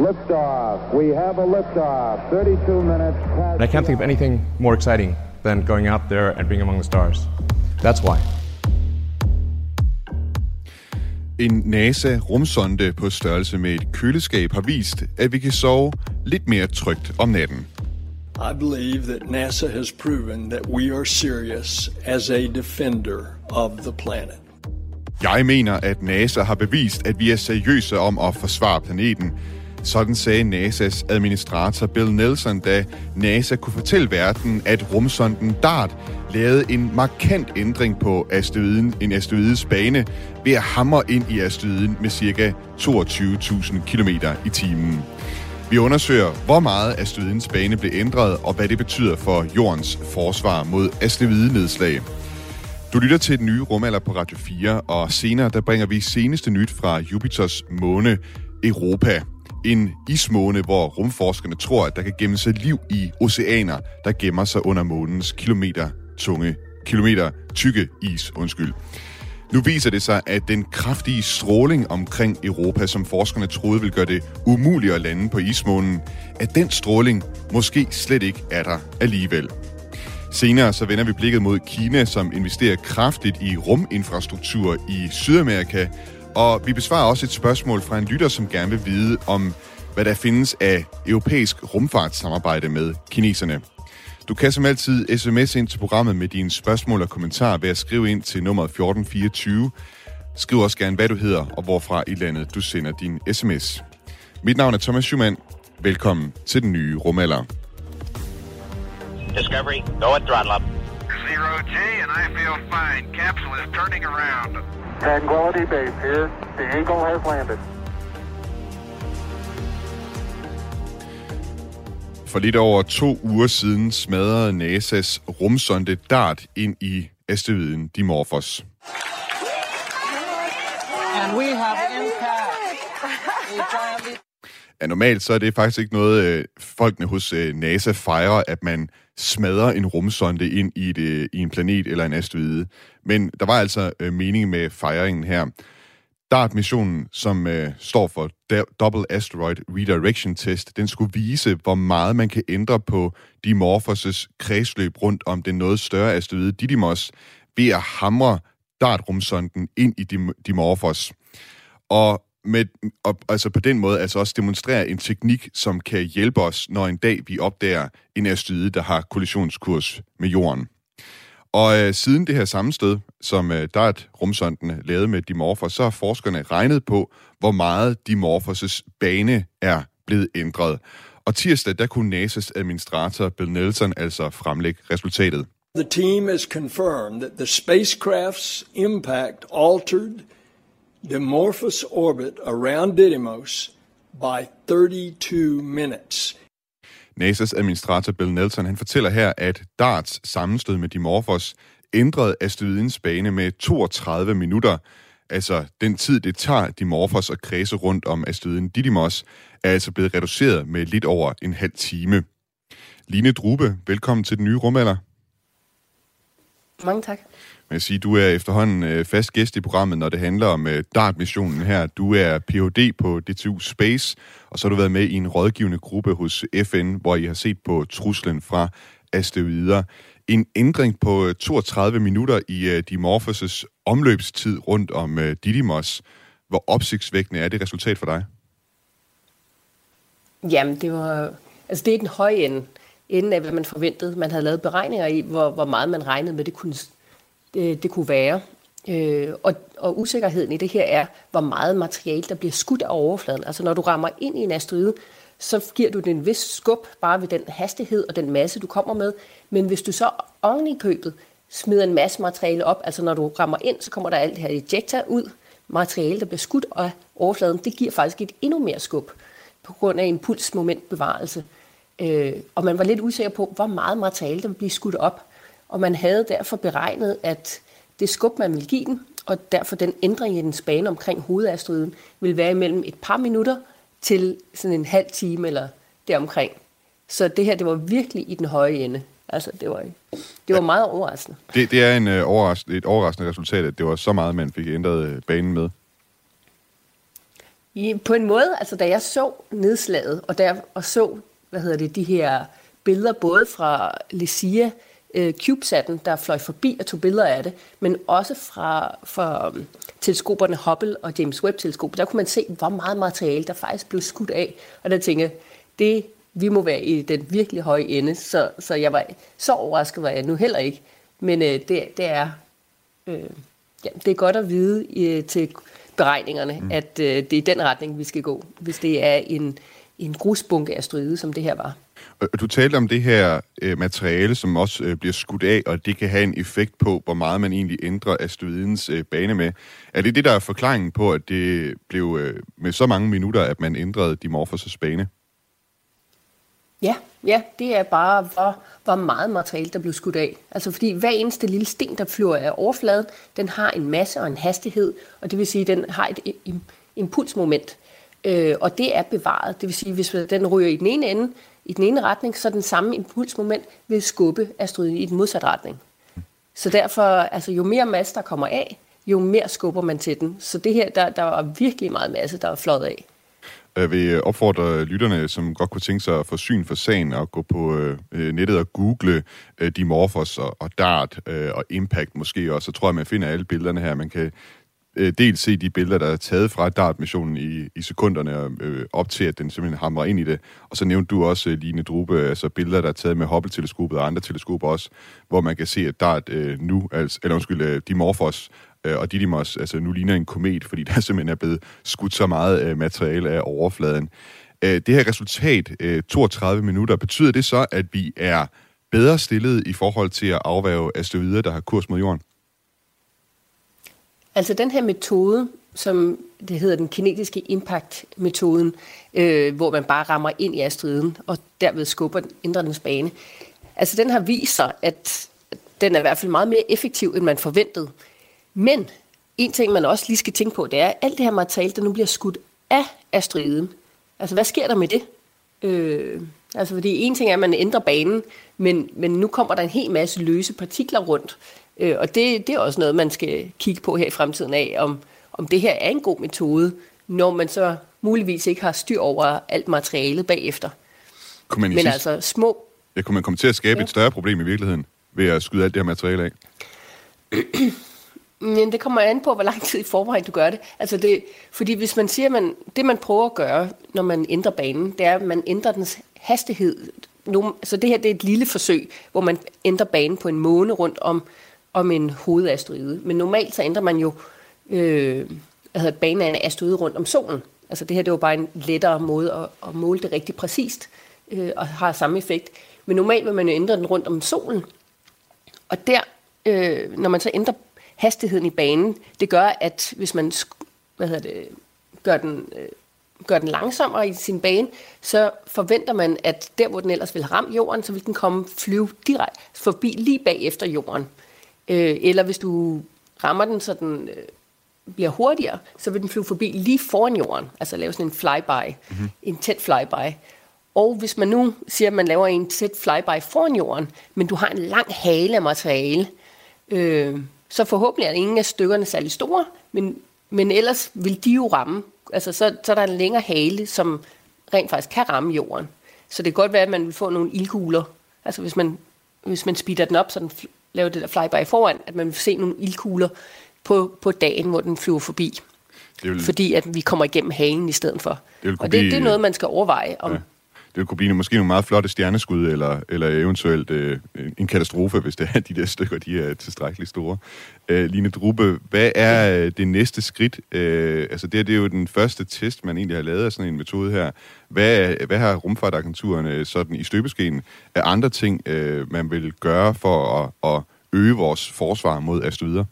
Liftoff. We have a liftoff. 32 minutes past. And I can't think of anything more exciting than going out there and being among the stars. That's why. En NASA-rumsonde på størrelse med et køleskab har vist, at vi kan sove lidt mere trygt om natten. I believe that NASA has proven that we are serious as a defender of the planet. Jeg mener, at NASA har bevist, at vi er seriøse om at forsvare planeten. Sådan sagde NASA's administrator Bill Nelson, da NASA kunne fortælle verden, at rumsonden DART lavede en markant ændring på asteroiden, en asteroides bane ved at hamre ind i asteroiden med ca. 22.000 km i timen. Vi undersøger, hvor meget asteroidens bane blev ændret, og hvad det betyder for jordens forsvar mod asteroidenedslag. Du lytter til den nye rumalder på Radio 4, og senere der bringer vi seneste nyt fra Jupiters måne Europa. En ismåne, hvor rumforskerne tror, at der kan gemme sig liv i oceaner, der gemmer sig under månens kilometer tunge, kilometer tykke is. Undskyld. Nu viser det sig, at den kraftige stråling omkring Europa, som forskerne troede ville gøre det umuligt at lande på ismånen, at den stråling måske slet ikke er der alligevel. Senere så vender vi blikket mod Kina, som investerer kraftigt i ruminfrastruktur i Sydamerika, og vi besvarer også et spørgsmål fra en lytter, som gerne vil vide om, hvad der findes af europæisk rumfartssamarbejde med kineserne. Du kan som altid sms ind til programmet med dine spørgsmål og kommentarer ved at skrive ind til nummer 1424. Skriv også gerne, hvad du hedder og hvorfra i landet du sender din sms. Mit navn er Thomas Schumann. Velkommen til den nye rumalder. Discovery, go at throttle up. Zero G, and I feel fine. Capsule is turning around. Tranquility Base here. The Eagle has landed. For lidt over to uger siden smadrede NASA's rumsonde DART ind i asteroiden Dimorphos. And we have impact. Ja, normalt så er det faktisk ikke noget, øh, folkene hos øh, NASA fejrer, at man smadrer en rumsonde ind i, et, øh, i en planet eller en asteroide. Men der var altså øh, mening med fejringen her. DART-missionen, som øh, står for Double Asteroid Redirection Test, den skulle vise, hvor meget man kan ændre på Dimorphos' kredsløb rundt om den noget større asteroide Didymos ved at hamre DART-rumsonden ind i Dim- Dimorphos. Og med, og, altså på den måde altså også demonstrere en teknik, som kan hjælpe os, når en dag vi opdager en asteroide, der har kollisionskurs med jorden. Og øh, siden det her sammenstød, som øh, DART rumsonden lavede med Dimorphos, så har forskerne regnet på, hvor meget Dimorphos' bane er blevet ændret. Og tirsdag, der kunne NASA's administrator Bill Nelson altså fremlægge resultatet. The team has confirmed that the spacecraft's impact altered Dimorphos orbit around Didymos by 32 minutes. NASA's administrator Bill Nelson han fortæller her, at DARTs sammenstød med Dimorphos ændrede asteroidens bane med 32 minutter. Altså den tid, det tager Dimorphos at kredse rundt om asteroiden Didymos, er altså blevet reduceret med lidt over en halv time. Line Drube, velkommen til den nye rumalder. Mange tak. Jeg sige, du er efterhånden øh, fast gæst i programmet, når det handler om øh, DART-missionen her. Du er Ph.D. på DTU Space, og så har du været med i en rådgivende gruppe hos FN, hvor I har set på truslen fra asteroider. En ændring på øh, 32 minutter i øh, Dimorphos' omløbstid rundt om øh, Didymos. Hvor opsigtsvækkende er det resultat for dig? Jamen, det var... Altså, det er den høje ende, ende af, hvad man forventede. Man havde lavet beregninger i, hvor, hvor meget man regnede med, det kunne, det, det kunne være. Øh, og, og usikkerheden i det her er, hvor meget materiale, der bliver skudt af overfladen. Altså, når du rammer ind i en asteroide, så giver du den en vis skub bare ved den hastighed og den masse, du kommer med. Men hvis du så oven i købet smider en masse materiale op, altså når du rammer ind, så kommer der alt det her ejecta ud, materiale, der bliver skudt af overfladen, det giver faktisk et endnu mere skub på grund af impulsmomentbevarelse. Øh, og man var lidt usikker på, hvor meget materiale der vil blive skudt op. Og man havde derfor beregnet, at det skub, man ville give den, og derfor den ændring i den bane omkring hovedasteroiden, vil være imellem et par minutter til sådan en halv time eller deromkring. Så det her, det var virkelig i den høje ende. Altså, det var, det var meget overraskende. Det, det er en, uh, overraskende, et overraskende resultat, at det var så meget, man fik ændret uh, banen med. I, på en måde, altså da jeg så nedslaget, og, der, og så, hvad hedder det, de her billeder, både fra Lucia, øh, CubeSat'en, der fløj forbi og tog billeder af det, men også fra, fra um, teleskoperne Hubble og James Webb-teleskopet, der kunne man se, hvor meget materiale der faktisk blev skudt af. Og der tænkte jeg, det, vi må være i den virkelig høje ende, så, så jeg var så overrasket var jeg nu heller ikke. Men øh, det, det er øh, ja, det er godt at vide øh, til beregningerne, mm. at øh, det er den retning, vi skal gå, hvis det er en, en grusbunke af stryde, som det her var. Øh, du talte om det her øh, materiale, som også øh, bliver skudt af, og det kan have en effekt på, hvor meget man egentlig ændrer asteroidens øh, bane med. Er det det, der er forklaringen på, at det blev øh, med så mange minutter, at man ændrede Dimorphos' bane? Ja, ja, det er bare, hvor, hvor meget materiale, der blev skudt af. Altså fordi hver eneste lille sten, der flyver af overfladen, den har en masse og en hastighed, og det vil sige, at den har et impulsmoment. Øh, og det er bevaret. Det vil sige, hvis den ryger i den ene ende, i den ene retning, så den samme impulsmoment vil skubbe asteroiden i den modsatte retning. Så derfor, altså jo mere masse der kommer af, jo mere skubber man til den. Så det her, der, der var virkelig meget masse, der var flot af. Øh, jeg vil opfordre lytterne, som godt kunne tænke sig at få syn for sagen, og gå på øh, øh, nettet og google øh, Dimorphos og, og DART øh, og Impact måske også. Så tror jeg, man finder alle billederne her. Man kan øh, dels se de billeder, der er taget fra DART-missionen i, i sekunderne øh, op til, at den simpelthen hamrer ind i det. Og så nævnte du også, øh, Line Drube, altså billeder, der er taget med Hubble-teleskopet og andre teleskoper også, hvor man kan se, at DART øh, nu, altså, eller undskyld, øh, Dimorphos øh, og Didymos altså nu ligner en komet, fordi der simpelthen er blevet skudt så meget øh, materiale af overfladen. Øh, det her resultat, øh, 32 minutter, betyder det så, at vi er bedre stillet i forhold til at afværge asteroider, der har kurs mod jorden? Altså den her metode, som det hedder den kinetiske impact-metoden, øh, hvor man bare rammer ind i asteroiden og derved skubber den, ændrer dens bane. Altså den har vist sig, at den er i hvert fald meget mere effektiv, end man forventede. Men en ting, man også lige skal tænke på, det er, at alt det her materiale, der nu bliver skudt af asteroiden, altså hvad sker der med det? Øh, altså fordi en ting er, at man ændrer banen, men, men nu kommer der en hel masse løse partikler rundt, øh, og det, det er også noget, man skal kigge på her i fremtiden af, om, om det her er en god metode, når man så muligvis ikke har styr over alt materialet bagefter. Kunne man men sidst... altså små... Ja, kunne man komme til at skabe ja. et større problem i virkeligheden, ved at skyde alt det her materiale af? Men det kommer an på, hvor lang tid i forvejen du gør det. Altså det fordi hvis man siger, at man, det man prøver at gøre, når man ændrer banen, det er, at man ændrer dens hastighed. Så det her det er et lille forsøg, hvor man ændrer banen på en måne rundt om, om en hovedasteroide. Men normalt så ændrer man jo øh, altså banen af en asteroide rundt om solen. Altså det her det var bare en lettere måde at, at måle det rigtig præcist øh, og har samme effekt. Men normalt vil man jo ændre den rundt om solen. Og der, øh, når man så ændrer hastigheden i banen, det gør, at hvis man hvad hedder det, gør, den, øh, gør den langsommere i sin bane, så forventer man, at der, hvor den ellers vil ramme jorden, så vil den komme flyve direkte forbi lige bagefter jorden. Øh, eller hvis du rammer den, så den øh, bliver hurtigere, så vil den flyve forbi lige foran jorden, altså lave sådan en flyby, mm-hmm. en tæt flyby. Og hvis man nu siger, at man laver en tæt flyby foran jorden, men du har en lang hale af materiale, øh, så forhåbentlig er ingen af stykkerne særlig store, men, men ellers vil de jo ramme. Altså, så, så er der en længere hale, som rent faktisk kan ramme jorden. Så det kan godt være, at man vil få nogle ildkugler. Altså hvis man, hvis man speeder den op, så den laver det der flyby foran, at man vil se nogle ildkugler på, på dagen, hvor den flyver forbi. Det vil, fordi at vi kommer igennem halen i stedet for. Det og det, det er noget, man skal overveje, om, ja det kunne blive måske nogle meget flotte stjerneskud, eller, eller eventuelt øh, en katastrofe, hvis det er, de der stykker de er tilstrækkeligt store. Øh, Line Drube, hvad er øh, det næste skridt? Øh, altså det, det er jo den første test, man egentlig har lavet af sådan en metode her. Hvad, hvad har rumfartagenturerne sådan i støbeskeen af andre ting, øh, man vil gøre for at, at øge vores forsvar mod asteroider?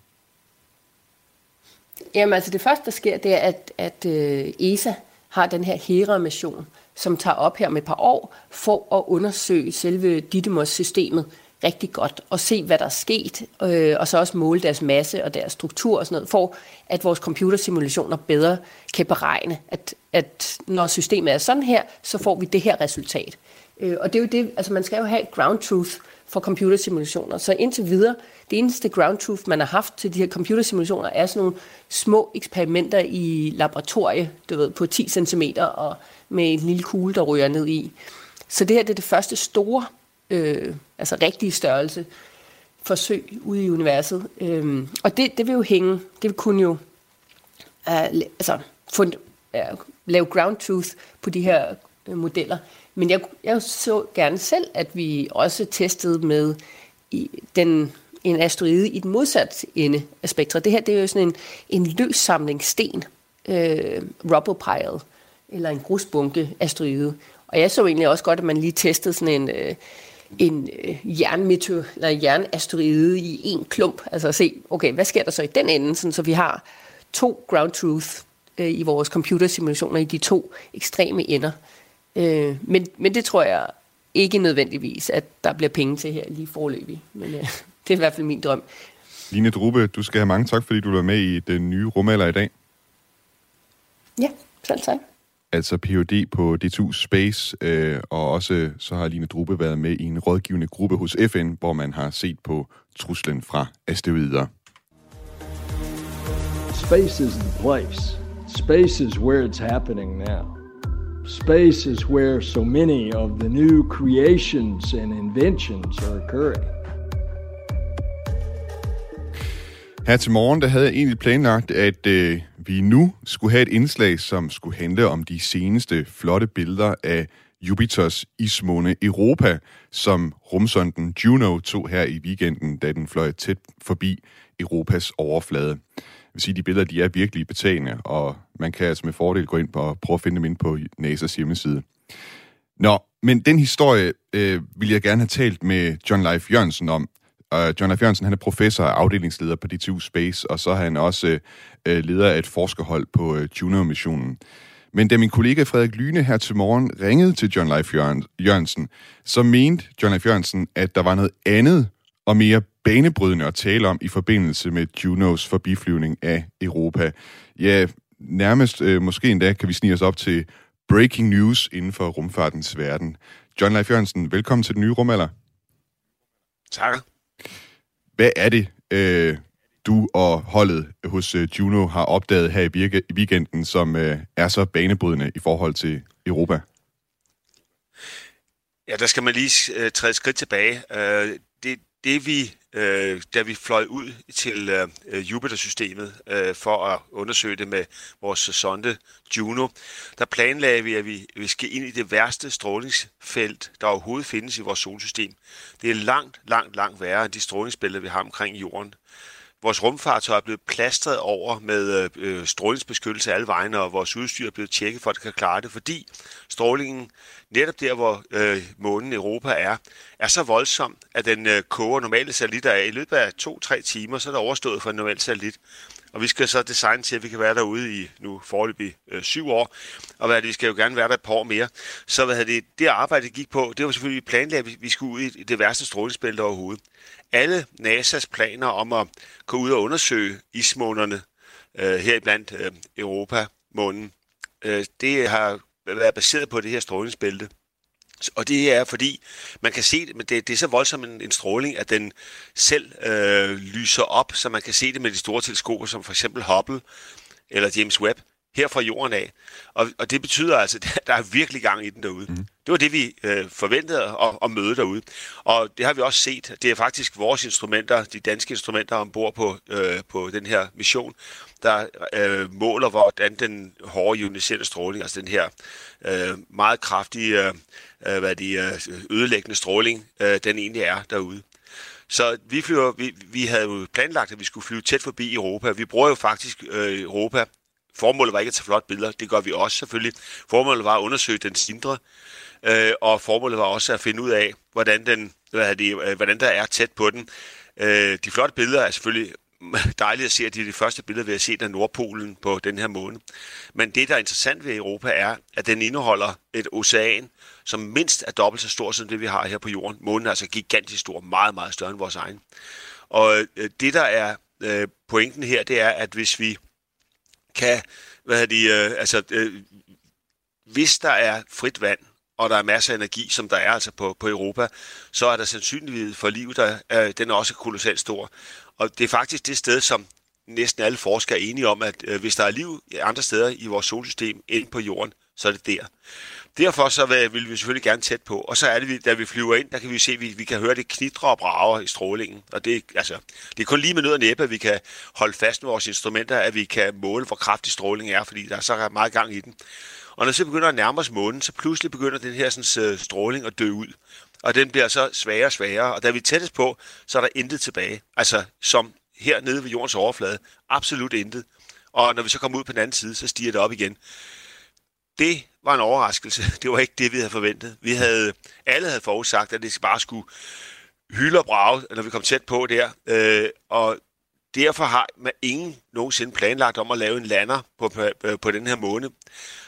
Jamen altså det første, der sker, det er, at, at øh, ESA har den her Hera-mission, som tager op her med et par år, for at undersøge selve Didymos-systemet rigtig godt, og se, hvad der er sket, øh, og så også måle deres masse og deres struktur og sådan noget, for at vores computersimulationer bedre kan beregne, at, at når systemet er sådan her, så får vi det her resultat. Øh, og det er jo det, altså man skal jo have ground truth for computersimulationer. Så indtil videre, det eneste ground truth, man har haft til de her computersimulationer, er sådan nogle små eksperimenter i laboratorie, du ved, på 10 cm og med en lille kugle, der ryger ned i. Så det her det er det første store, øh, altså rigtige størrelse forsøg ude i universet. Øhm, og det, det vil jo hænge, det vil kunne jo uh, altså, fund, uh, lave ground truth på de her uh, modeller. Men jeg, jeg så gerne selv, at vi også testede med i den, en asteroide i den modsatte ende af spektret. Det her det er jo sådan en, en løs samling sten, øh, rubble pile, eller en grusbunke asteroide. Og jeg så egentlig også godt, at man lige testede sådan en, øh, en øh, jernmeteor, eller jernasteroide i en klump. Altså at se, okay, hvad sker der så i den ende, sådan, så vi har to ground truth øh, i vores computersimulationer i de to ekstreme ender. Øh, men, men det tror jeg ikke nødvendigvis, at der bliver penge til her lige forløbig. Men øh, det er i hvert fald min drøm. Line Drube, du skal have mange tak, fordi du var med i den nye rumalder i dag. Ja, selv tak. Altså Ph.D. på D2 Space, øh, og også så har Line Drube været med i en rådgivende gruppe hos FN, hvor man har set på truslen fra asteroider. Space is the place. Space is where it's happening now. Space is where so many of the new creations and inventions are occurring. Her til morgen, der havde jeg egentlig planlagt, at øh, vi nu skulle have et indslag, som skulle handle om de seneste flotte billeder af Jupiters ismåne Europa, som rumsonden Juno tog her i weekenden, da den fløj tæt forbi Europas overflade. Jeg vil sige, at de billeder de er virkelig betagende, og man kan altså med fordel gå ind på og prøve at finde dem ind på NASA's hjemmeside. Nå, men den historie øh, vil jeg gerne have talt med John Leif Jørgensen om, og John F. Jørgensen, han er professor og afdelingsleder på DTU Space, og så er han også øh, øh, leder af et forskerhold på øh, Juno-missionen. Men da min kollega Frederik Lyne her til morgen ringede til John Leif Jørgensen, så mente John F. Jørgensen, at der var noget andet og mere banebrydende at tale om i forbindelse med Junos forbiflyvning af Europa. Ja, nærmest øh, måske endda kan vi snige os op til breaking news inden for rumfartens verden. John Leif Jørgensen, velkommen til den nye rumalder. Tak. Hvad er det, øh, du og holdet hos øh, Juno har opdaget her i, birke, i weekenden, som øh, er så banebrydende i forhold til Europa? Ja, der skal man lige øh, træde et skridt tilbage. Øh, det, det vi, øh, da vi fløj ud til øh, Jupiter-systemet øh, for at undersøge det med vores sonde Juno, der planlagde vi, at vi, vi skal ind i det værste strålingsfelt, der overhovedet findes i vores solsystem. Det er langt, langt, langt værre end de strålingsbælter, vi har omkring jorden. Vores rumfartøj er blevet plastret over med øh, øh, strålingsbeskyttelse alle vegne, og vores udstyr er blevet tjekket for, at det kan klare det, fordi strålingen netop der, hvor øh, månen Europa er, er så voldsom, at den øh, koger normale satellitter af. I løbet af to-tre timer, så er der overstået for en normal satellit. Og vi skal så designe til, at vi kan være derude i nu foreløbig øh, syv år, og hvad det, vi skal jo gerne være der et par år mere. Så hvad det, det arbejde, det gik på, det var selvfølgelig, planlagt, at vi skulle ud i det værste strålingsbælte overhovedet. Alle NASA's planer om at gå ud og undersøge ismånerne øh, her blandt øh, Europa-månen, øh, det har været baseret på det her strålingsbælte. Og det er fordi, man kan se det, men det, det er så voldsom en, en stråling, at den selv øh, lyser op, så man kan se det med de store teleskoper, som for eksempel Hubble eller James Webb, her fra jorden af. Og, og det betyder altså, at der er virkelig gang i den derude. Mm. Det var det, vi øh, forventede at, at møde derude. Og det har vi også set. Det er faktisk vores instrumenter, de danske instrumenter ombord på, øh, på den her mission, der øh, måler, hvordan den hårde ioniserende stråling, altså den her øh, meget kraftige øh, øh hvad de, øh, ødelæggende stråling, øh, den egentlig er derude. Så vi, flyver, vi, vi havde jo planlagt, at vi skulle flyve tæt forbi Europa. Vi bruger jo faktisk øh, Europa Formålet var ikke at tage flotte billeder, det gør vi også selvfølgelig. Formålet var at undersøge den sindre, øh, og formålet var også at finde ud af, hvordan, den, hvad det, øh, hvordan der er tæt på den. Øh, de flotte billeder er selvfølgelig dejligt at se, at det er de første billeder, vi har set af Nordpolen på den her måne. Men det, der er interessant ved Europa, er, at den indeholder et ocean, som mindst er dobbelt så stort som det, vi har her på jorden. Månen er altså gigantisk stor, meget, meget større end vores egen. Og øh, det, der er øh, pointen her, det er, at hvis vi kan, hvad de, øh, altså, hvis der er frit vand og der er masser af energi, som der er altså på, på Europa, så er der sandsynlighed for liv, der øh, den er også kolossalt stor. Og det er faktisk det sted, som næsten alle forskere er enige om, at øh, hvis der er liv andre steder i vores solsystem end på jorden, så er det der. Derfor så vil vi selvfølgelig gerne tæt på. Og så er det, da vi flyver ind, der kan vi se, at vi, vi kan høre det knitre og brager i strålingen. Og det, altså, det er kun lige med nød og næppe, at vi kan holde fast med vores instrumenter, at vi kan måle, hvor kraftig stråling er, fordi der er så meget gang i den. Og når vi så begynder at nærme os månen, så pludselig begynder den her sådan, øh, stråling at dø ud. Og den bliver så sværere og sværere, og da vi er tættest på, så er der intet tilbage. Altså som her nede ved jordens overflade. Absolut intet. Og når vi så kommer ud på den anden side, så stiger det op igen. Det var en overraskelse. Det var ikke det, vi havde forventet. Vi havde, alle havde forudsagt, at det bare skulle hylde og brage, når vi kom tæt på der. Øh, og derfor har man ingen nogensinde planlagt om at lave en lander på, på, på den her måne.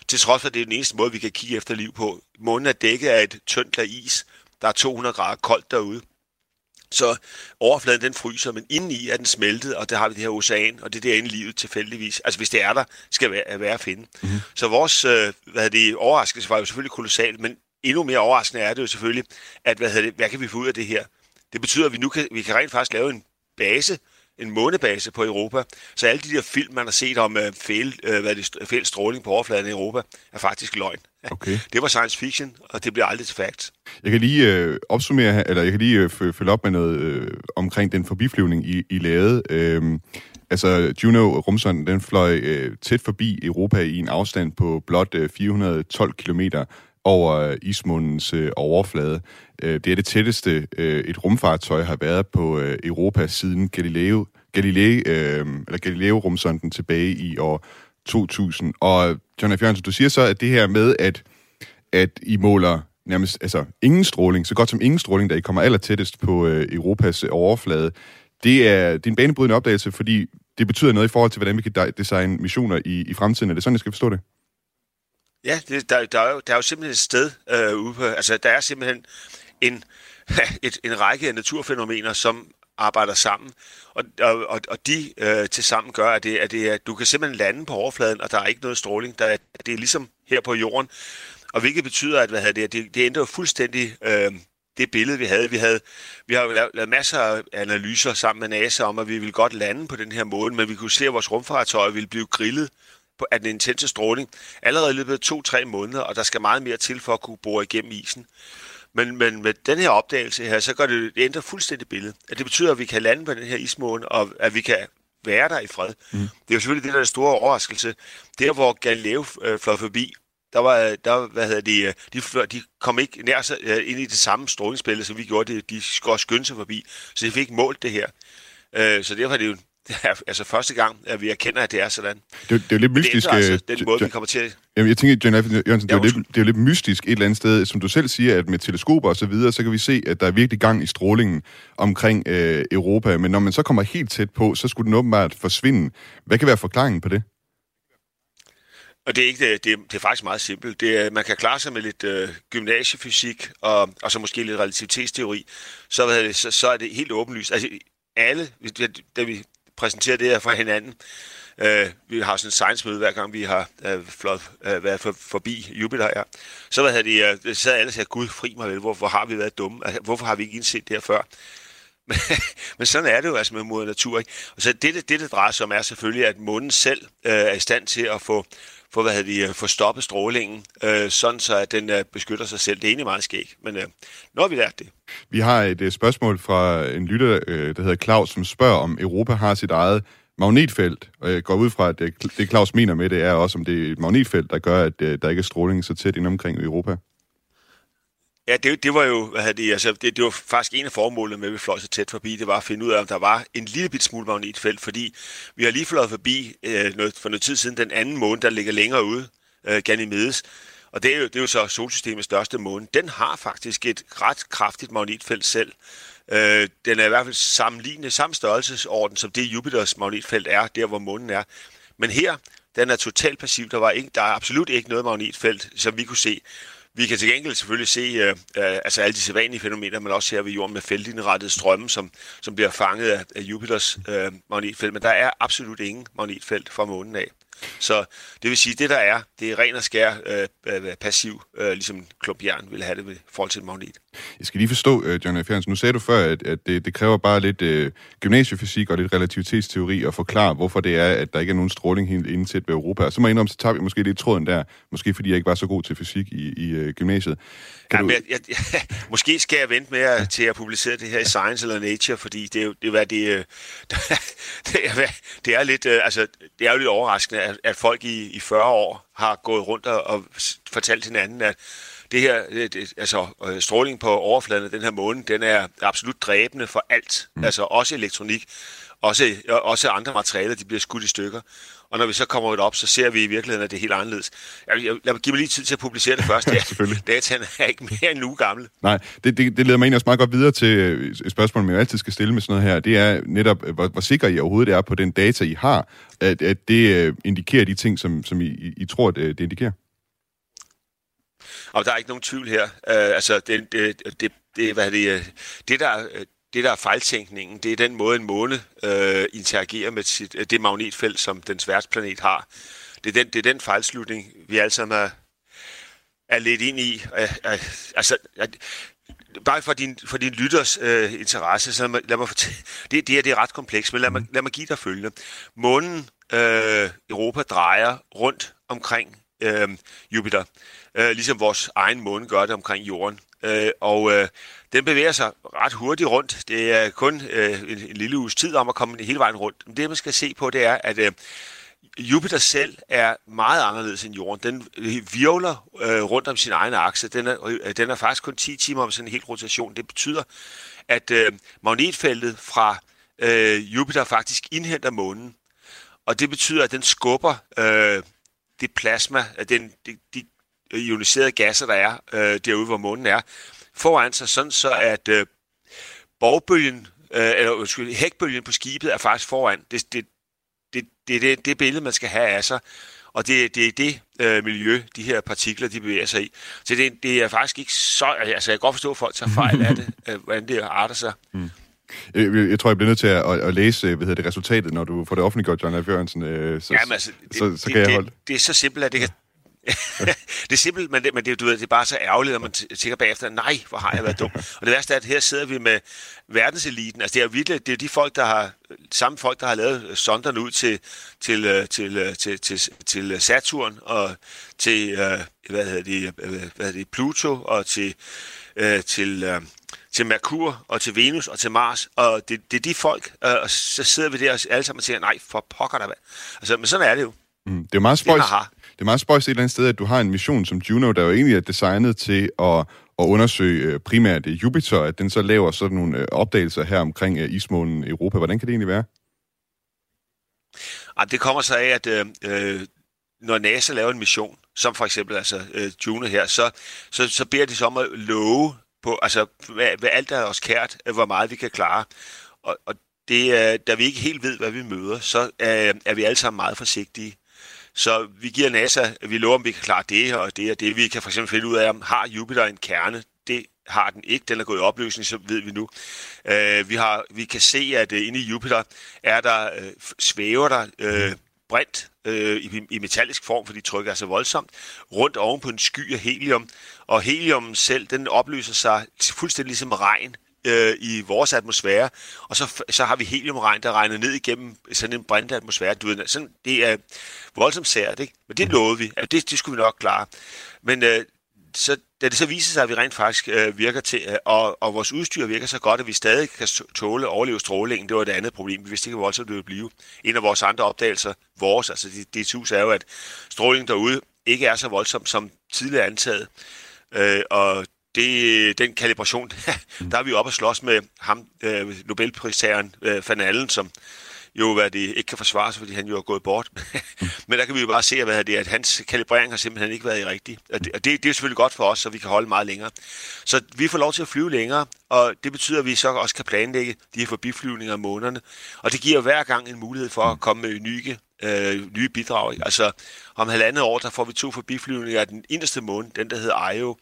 Til trods for, at det er den eneste måde, vi kan kigge efter liv på. Månen er dækket af et tyndt lag is. Der er 200 grader koldt derude. Så overfladen den fryser, men indeni er den smeltet, og der har vi det her ocean, og det er derinde livet tilfældigvis. Altså hvis det er der, skal være, være at finde. Mm-hmm. Så vores øh, hvad det, overraskelse var jo selvfølgelig kolossalt, men endnu mere overraskende er det jo selvfølgelig, at hvad, det, hvad kan vi få ud af det her? Det betyder, at vi nu kan, vi kan rent faktisk lave en base, en månebase på Europa. Så alle de der film, man har set om uh, fejl, uh, hvad det, fejl stråling på overfladen i Europa, er faktisk løgn. Okay. Det var science fiction, og det bliver aldrig til fact. Jeg kan lige øh, opsummere, eller jeg kan lige øh, følge op med noget øh, omkring den forbiflyvning, I, I lavede. Øh, altså, Juno rumsonden, den fløj øh, tæt forbi Europa i en afstand på blot øh, 412 kilometer over øh, ismundens øh, overflade. Øh, det er det tætteste, øh, et rumfartøj har været på øh, Europa siden Galileo, Galilei, øh, eller Galileo-rumsonden tilbage i år 2000. Og John F. Jørgensen, du siger så, at det her med, at, at I måler nærmest altså, ingen stråling, så godt som ingen stråling, da I kommer aller tættest på øh, Europas øh, overflade, det er, det er en banebrydende opdagelse, fordi det betyder noget i forhold til, hvordan vi kan designe missioner i, i fremtiden. Er det sådan, jeg skal forstå det? Ja, det, der, der, er jo, der er jo simpelthen et sted øh, ude på... Altså, der er simpelthen en, et, en række af naturfænomener, som arbejder sammen, og, og, og de øh, til sammen gør, at, det, at, det, at du kan simpelthen lande på overfladen, og der er ikke noget stråling. Der det er ligesom her på jorden, og hvilket betyder, at hvad det, det, det ændrer jo fuldstændig øh, det billede, vi havde. Vi, havde, vi har lavet, lavet masser af analyser sammen med NASA om, at vi ville godt lande på den her måde, men vi kunne se, at vores rumfartøj ville blive grillet på, af den intense stråling allerede i løbet af to-tre måneder, og der skal meget mere til for at kunne bore igennem isen. Men, men med den her opdagelse her, så gør det, det ændrer fuldstændig billedet. At det betyder, at vi kan lande på den her ismåne, og at vi kan være der i fred. Mm. Det er jo selvfølgelig det, der er store overraskelse. Der, hvor Galileo øh, fløj forbi, der var, der, hvad hedder de, de, de kom ikke nær sig øh, ind i det samme strålingsbillede, som vi gjorde det. De skulle også skynde sig forbi, så de fik ikke målt det her. Øh, så derfor er det jo det er altså første gang, at vi erkender, at det er sådan. Det, det er jo lidt mystisk. Det er altså den måde, John, vi kommer til. Jamen, jeg tænker, John F. Jørgensen, det, er jo lidt, det er jo lidt mystisk et eller andet sted. Som du selv siger, at med teleskoper og så videre, så kan vi se, at der er virkelig gang i strålingen omkring øh, Europa. Men når man så kommer helt tæt på, så skulle den åbenbart forsvinde. Hvad kan være forklaringen på det? Og det er, ikke, det, det, er, det er faktisk meget simpelt. Det er, man kan klare sig med lidt øh, gymnasiefysik og, og så måske lidt relativitetsteori. Så, hvad det, så, så er det helt åbenlyst. Altså alle, da vi præsentere det her for hinanden. Uh, vi har sådan en science-møde, hver gang vi har uh, flot, uh, været for, forbi Jupiter her. Så hvad det, uh, sad alle og sagde, gud fri mig vel, hvorfor har vi været dumme? Altså, hvorfor har vi ikke indset det her før? Men, men sådan er det jo altså med moder natur. Ikke? Og så det, det, det drejer sig om, er selvfølgelig, at månen selv uh, er i stand til at få, få, hvad de, det, få stoppet strålingen, øh, sådan så at den øh, beskytter sig selv. Det er egentlig meget skægt, men øh, nu har vi lært det. Vi har et øh, spørgsmål fra en lytter, øh, der hedder Claus, som spørger, om Europa har sit eget magnetfelt. Og jeg går ud fra, at det, det Claus mener med det, er også, om det er et magnetfelt, der gør, at øh, der ikke er stråling så tæt ind omkring Europa. Ja, det, det var jo, hvad havde det, altså, det, det var faktisk en af formålene med, at vi fløj så tæt forbi, det var at finde ud af, om der var en lille bit smule magnetfelt, fordi vi har lige fløjet forbi øh, noget, for noget tid siden den anden måne, der ligger længere ude, øh, Ganymedes, og det er, jo, det er jo så solsystemets største måne. Den har faktisk et ret kraftigt magnetfelt selv. Øh, den er i hvert fald sammenlignende samme størrelsesorden, som det Jupiters magnetfelt er, der hvor månen er. Men her, den er totalt passiv. Der, var ikke, der er absolut ikke noget magnetfelt, som vi kunne se. Vi kan til gengæld selvfølgelig se øh, øh, altså alle de sædvanlige fænomener, men også her ved jorden med feltindrettede strømme, som, som bliver fanget af, af Jupiters øh, magnetfelt. Men der er absolut ingen magnetfelt fra månen af. Så det vil sige, det der er, det er ren og skær øh, øh passiv, øh, ligesom klumpjern ville have det ved forhold til et magnet. Jeg skal lige forstå, uh, John F. Hansen, nu sagde du før, at, at det, det kræver bare lidt uh, gymnasiefysik og lidt relativitetsteori at forklare, hvorfor det er, at der ikke er nogen stråling helt inden tæt ved Europa. Og så må jeg indrømme, så tager vi måske lidt tråden der, måske fordi jeg ikke var så god til fysik i, i uh, gymnasiet. Kan ja, du... jeg, jeg, jeg, måske skal jeg vente med at, til at publicere det her i Science eller Nature, fordi det er jo det, hvad det, det, er, det er lidt, altså, det er jo lidt overraskende, at, at folk i, i 40 år har gået rundt og, og fortalt hinanden, at det her, det, altså øh, stråling på overfladen af den her måne, den er absolut dræbende for alt, mm. altså også elektronik, også, også andre materialer, de bliver skudt i stykker. Og når vi så kommer op, så ser vi i virkeligheden, at det er helt anderledes. Jeg, jeg, lad mig give mig lige tid til at publicere det først. Ja, Selvfølgelig. Dataen er ikke mere end en uge gammel. Nej, det, det, det leder mig egentlig også meget godt videre til øh, et spørgsmål, man jo altid skal stille med sådan noget her. Det er netop, hvor, hvor sikker I overhovedet er på den data, I har, at, at det indikerer de ting, som, som I, I, tror, det, det indikerer. Og der er ikke nogen tvivl her. Øh, altså, det, det, det, det, hvad det, øh, det der øh, det, der er fejltænkningen, det er den måde, en måne øh, interagerer med sit, øh, det magnetfelt, som den værtsplanet har. Det er den, det er den fejlslutning, vi alle sammen er, er lidt ind i. Altså, bare for din, for din lytters øh, interesse, så lad mig, lad mig fortælle, det, det, er, det er ret komplekst, men lad mig, lad mig give dig følgende. Månen, øh, Europa, drejer rundt omkring øh, Jupiter, øh, ligesom vores egen måne gør det omkring Jorden. Øh, og øh, den bevæger sig ret hurtigt rundt. Det er kun øh, en, en lille uges tid om at komme hele vejen rundt. Men det, man skal se på, det er, at øh, Jupiter selv er meget anderledes end Jorden. Den virvler øh, rundt om sin egen akse. Den er, øh, den er faktisk kun 10 timer om sådan en hel rotation. Det betyder, at øh, magnetfeltet fra øh, Jupiter faktisk indhenter månen. Og det betyder, at den skubber øh, det plasma, øh, den, de, de ioniserede gasser, der er øh, derude, hvor månen er, foran sig, sådan så at øh, borgbølgen, øh, eller undskyld, hækbølgen på skibet er faktisk foran. Det, det, det, det, det, det billede, man skal have af sig. Og det, det er det øh, miljø, de her partikler, de bevæger sig i. Så det, det er faktisk ikke så... Altså, jeg kan godt forstå, at folk tager fejl af det, øh, hvordan det arter sig. Mm. Jeg, tror, jeg bliver nødt til at, at, at læse hvad hedder det, resultatet, når du får det offentliggjort, John F. Jørgensen. Øh, så, Jamen, altså, det, så, så kan det, jeg holde. Det, det er så simpelt, at det kan, det er simpelt, men, det, men det, du ved, det er bare så ærgerligt, at man tænker bagefter, nej, hvor har jeg været dum. Og det værste er, at her sidder vi med verdenseliten. Altså det er virkelig, det er de folk, der har, samme folk, der har lavet sonderne ud til, til, øh, til, øh, til, til, til Saturn og til, øh, hvad hedder det, hvad hedder det Pluto og til, til, til Merkur og til Venus og til Mars, og det, det er de folk, og så sidder vi der alle sammen og siger, nej, for pokker der hvad. Altså, men sådan er det jo. Mm, det er meget spøjs. Det er meget spøjst et eller andet sted, at du har en mission som Juno, der jo egentlig er designet til at, at undersøge øh, primært øh, Jupiter, at den så laver sådan nogle øh, opdagelser her omkring ismånen Europa. Hvordan kan det egentlig være? Ah, det kommer så af, at øh, når NASA laver en mission, som for eksempel altså øh, Juno her, så, så, så beder de så om at love på, altså hvad, hvad alt er os kært, hvor meget vi kan klare. Og, og det, da vi ikke helt ved, hvad vi møder, så øh, er vi alle sammen meget forsigtige. Så vi giver NASA, vi lover, om vi kan klare det og det og det. Vi kan for eksempel finde ud af, om har Jupiter en kerne? Det har den ikke. Den er gået i opløsning, så ved vi nu. Øh, vi, har, vi kan se, at uh, inde i Jupiter er der, uh, svæver der uh, brint uh, i, i metallisk form, fordi trykket er så voldsomt, rundt oven på en sky af helium. Og helium selv, den opløser sig fuldstændig ligesom regn øh, i vores atmosfære, og så, så har vi heliumregn, der regner ned igennem sådan en brændende atmosfære. Du ved, sådan, det er voldsomt sært, ikke? Men det lovede vi, at det, det skulle vi nok klare. Men øh, så, da det så viser sig, at vi rent faktisk øh, virker til, øh, og, og vores udstyr virker så godt, at vi stadig kan tåle at overleve strålingen, det var et andet problem. Vi vidste ikke, hvor voldsomt det ville blive. En af vores andre opdagelser, vores, altså DTU's, er jo, at strålingen derude ikke er så voldsom som tidligere antaget. Øh, og det, øh, den kalibration, der er vi oppe at slås med ham, øh, Nobelpristageren øh, Van Allen, som jo hvad det ikke kan forsvare sig, fordi han jo er gået bort. Men der kan vi jo bare se, hvad det er, at hans kalibrering har simpelthen ikke været i rigtig. Og det, og det, det er selvfølgelig godt for os, så vi kan holde meget længere. Så vi får lov til at flyve længere, og det betyder, at vi så også kan planlægge de her forbiflyvninger om månederne. Og det giver hver gang en mulighed for at komme med nye, øh, nye bidrag. Altså om halvandet år, der får vi to forbiflyvninger af den inderste måned, den der hedder Io,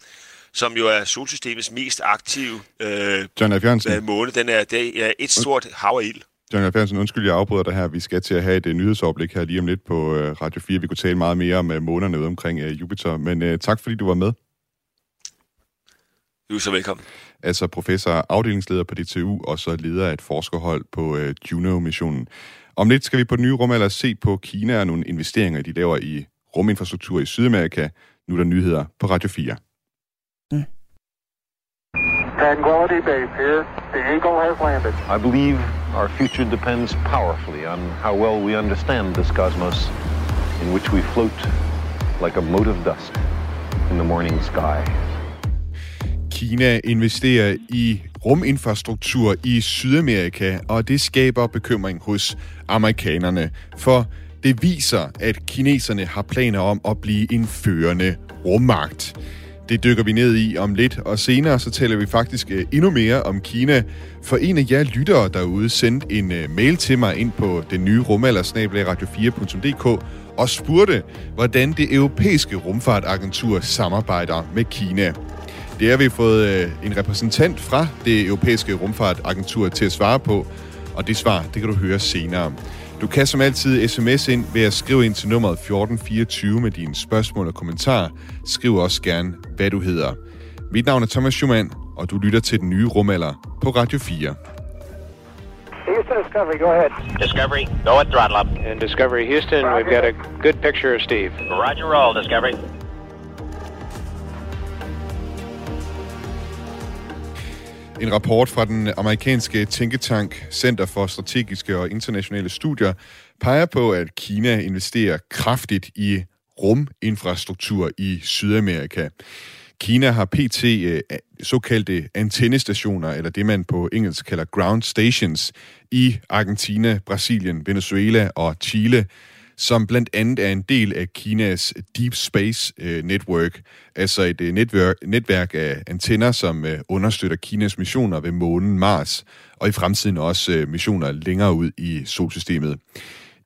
som jo er solsystemets mest aktive øh, John F. Øh, måne. Den er, det er et stort hav af ild. John Alfansen, undskyld, jeg afbryder dig her. Vi skal til at have et uh, nyhedsoverblik her lige om lidt på uh, Radio 4. Vi kunne tale meget mere om uh, månerne ude omkring uh, Jupiter, men uh, tak fordi du var med. Du er så velkommen. Altså professor, afdelingsleder på DTU, og så leder af et forskerhold på uh, Juno-missionen. Om lidt skal vi på den nye rumalder se på Kina og nogle investeringer, de laver i ruminfrastruktur i Sydamerika. Nu er der nyheder på Radio 4. Tranquility Base here. The Eagle has landed. I believe our future depends powerfully on how well we understand this cosmos in which we float like a mote of dust in the morning sky. Kina investerer i ruminfrastruktur i Sydamerika, og det skaber bekymring hos amerikanerne, for det viser, at kineserne har planer om at blive en førende rummagt. Det dykker vi ned i om lidt, og senere så taler vi faktisk øh, endnu mere om Kina. For en af jer lyttere derude sendte en øh, mail til mig ind på den nye rumaldersnabelag radio4.dk og spurgte, hvordan det europæiske rumfartagentur samarbejder med Kina. Det har vi fået øh, en repræsentant fra det europæiske rumfartagentur til at svare på, og det svar, det kan du høre senere. Du kan som altid sms ind ved at skrive ind til nummeret 1424 med dine spørgsmål og kommentarer. Skriv også gerne, hvad du hedder. Mit navn er Thomas Schumann, og du lytter til den nye rumalder på Radio 4. Houston Discovery, go ahead. Discovery, go at throttle up. And Discovery Houston, we've got a good picture of Steve. Roger roll, Discovery. En rapport fra den amerikanske tænketank Center for Strategiske og Internationale Studier peger på, at Kina investerer kraftigt i ruminfrastruktur i Sydamerika. Kina har pt. Eh, såkaldte antennestationer, eller det man på engelsk kalder ground stations, i Argentina, Brasilien, Venezuela og Chile, som blandt andet er en del af Kinas Deep Space øh, Network, altså et øh, netværk, netværk af antenner, som øh, understøtter Kinas missioner ved månen Mars, og i fremtiden også missioner længere ud i solsystemet.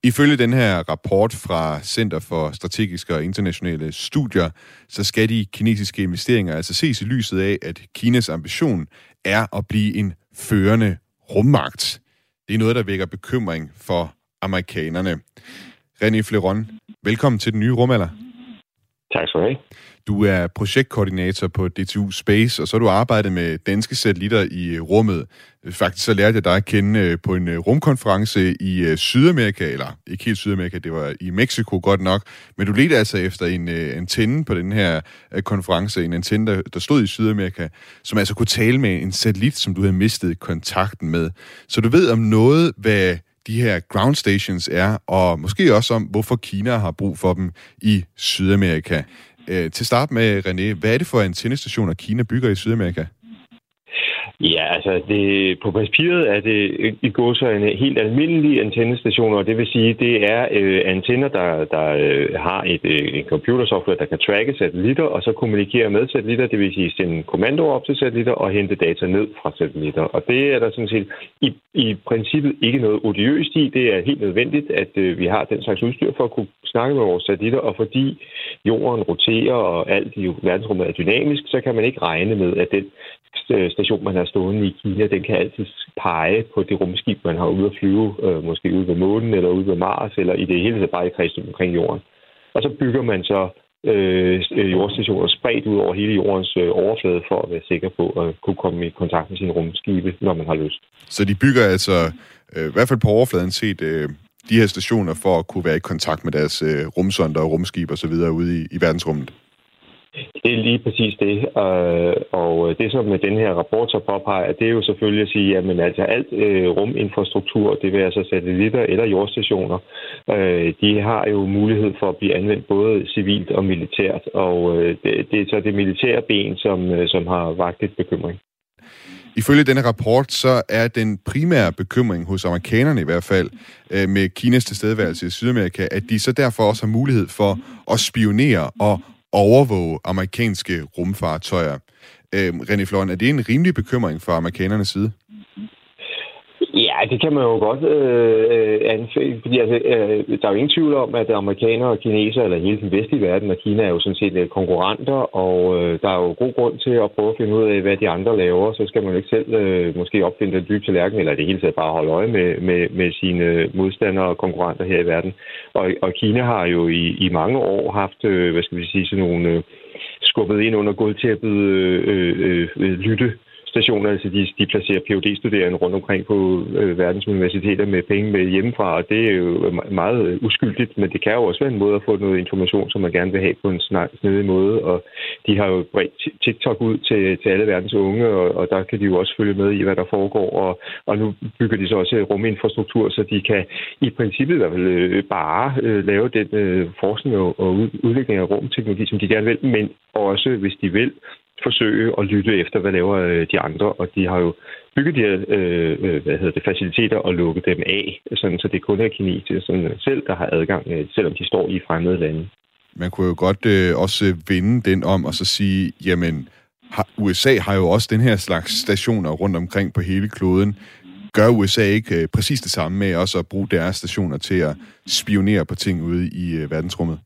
Ifølge den her rapport fra Center for Strategiske og Internationale Studier, så skal de kinesiske investeringer altså ses i lyset af, at Kinas ambition er at blive en førende rummagt. Det er noget, der vækker bekymring for amerikanerne. René Fleron, velkommen til den nye rumalder. Tak skal du have. Du er projektkoordinator på DTU Space, og så har du arbejdet med danske satellitter i rummet. Faktisk så lærte jeg dig at kende øh, på en øh, rumkonference i øh, Sydamerika, eller ikke helt Sydamerika, det var i Mexico godt nok, men du ledte altså efter en antenne på den her konference, en antenne, der, der stod i Sydamerika, som altså kunne tale med en satellit, som du havde mistet kontakten med. Så du ved om noget, hvad de her ground stations er, og måske også om, hvorfor Kina har brug for dem i Sydamerika. Øh, til start med, René, hvad er det for antennestationer, Kina bygger i Sydamerika? Ja, altså det, på papiret er det i går så en helt almindelig antennestationer, og det vil sige, det er øh, antenner, der, der øh, har et, øh, en computersoftware, der kan tracke satellitter, og så kommunikere med satellitter, det vil sige sende kommandoer op til satellitter og hente data ned fra satellitter. Og det er der sådan set i, i princippet ikke noget odiøst i. Det er helt nødvendigt, at øh, vi har den slags udstyr for at kunne snakke med vores satellitter, og fordi jorden roterer og alt i verdensrummet er dynamisk, så kan man ikke regne med, at den Øh, station, man har stående i Kina, den kan altid pege på det rumskib, man har ude at flyve, øh, måske ude ved månen, eller ude ved Mars, eller i det hele taget bare i kredsen omkring jorden. Og så bygger man så øh, øh, jordstationer spredt ud over hele jordens øh, overflade, for at være sikker på at kunne komme i kontakt med sine rumskibe, når man har lyst. Så de bygger altså, øh, i hvert fald på overfladen set, øh, de her stationer for at kunne være i kontakt med deres øh, rumsonder og rumskib og så videre ude i, i verdensrummet? Det er lige præcis det. Øh, og øh, det, som med den her rapport så påpeger, det er jo selvfølgelig at sige, at altså alt øh, ruminfrastruktur, det vil altså satellitter eller jordstationer, øh, de har jo mulighed for at blive anvendt både civilt og militært. Og øh, det, det er så det militære ben, som, øh, som har vagt et bekymring. Ifølge denne rapport, så er den primære bekymring hos amerikanerne i hvert fald, med Kinas tilstedeværelse i Sydamerika, at de så derfor også har mulighed for at spionere og overvåge amerikanske rumfartøjer. Øh, René Floren, er det en rimelig bekymring fra amerikanernes side? Ja, det kan man jo godt øh, øh anfælde, fordi altså, øh, der er jo ingen tvivl om, at amerikanere og kinesere, eller hele den vestlige verden, og Kina er jo sådan set øh, konkurrenter, og øh, der er jo god grund til at prøve at finde ud af, hvad de andre laver, så skal man jo ikke selv øh, måske opfinde den dybe tallerken, eller det hele taget bare holde øje med, med, med sine modstandere og konkurrenter her i verden. Og, og Kina har jo i, i mange år haft, øh, hvad skal vi sige, sådan nogle øh, skubbet ind under gulvtæppet øh, øh, øh, lytte stationer, så de, de placerer phd studerende rundt omkring på øh, verdens universiteter med penge med hjemmefra, og det er jo meget øh, uskyldigt, men det kan jo også være en måde at få noget information, som man gerne vil have på en snedig måde, og de har jo bredt TikTok ud til, til alle verdens unge, og, og der kan de jo også følge med i, hvad der foregår, og, og nu bygger de så også ruminfrastruktur, så de kan i princippet i hvert fald øh, bare øh, lave den øh, forskning og, og udvikling af rumteknologi, som de gerne vil, men også, hvis de vil, forsøge at lytte efter, hvad laver øh, de andre, og de har jo bygget de her øh, øh hvad hedder det, faciliteter og lukket dem af, sådan, så det kun er kinesere selv, der har adgang, øh, selvom de står i fremmede lande. Man kunne jo godt øh, også øh, vende den om og så sige, jamen, har, USA har jo også den her slags stationer rundt omkring på hele kloden. Gør USA ikke øh, præcis det samme med også at bruge deres stationer til at spionere på ting ude i øh, verdensrummet?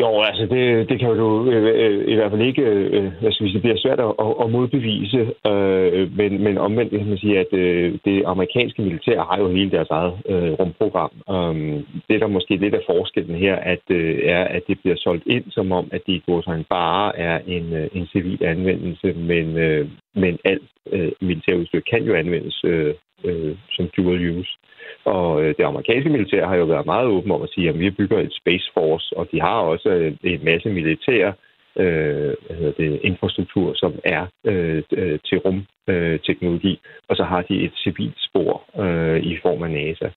Jo, altså det, det kan du øh, øh, i hvert fald ikke, øh, øh hvad skal sige, det bliver svært at, at modbevise, øh, men, men omvendt kan man sige, at øh, det amerikanske militær har jo hele deres eget øh, rumprogram. Um, det der måske lidt af forskellen her, at, øh, er, at det bliver solgt ind som om, at det går sådan bare er en, øh, en civil anvendelse, men, øh, men alt øh, militærudstyr kan jo anvendes øh, øh, som dual use. Og øh, det amerikanske militær har jo været meget åben om at sige, at vi bygger et Space Force, og de har også øh, en masse militær øh, det, infrastruktur, som er øh, øh til rumteknologi, øh, og så har de et civilt spor øh, i form af NASA.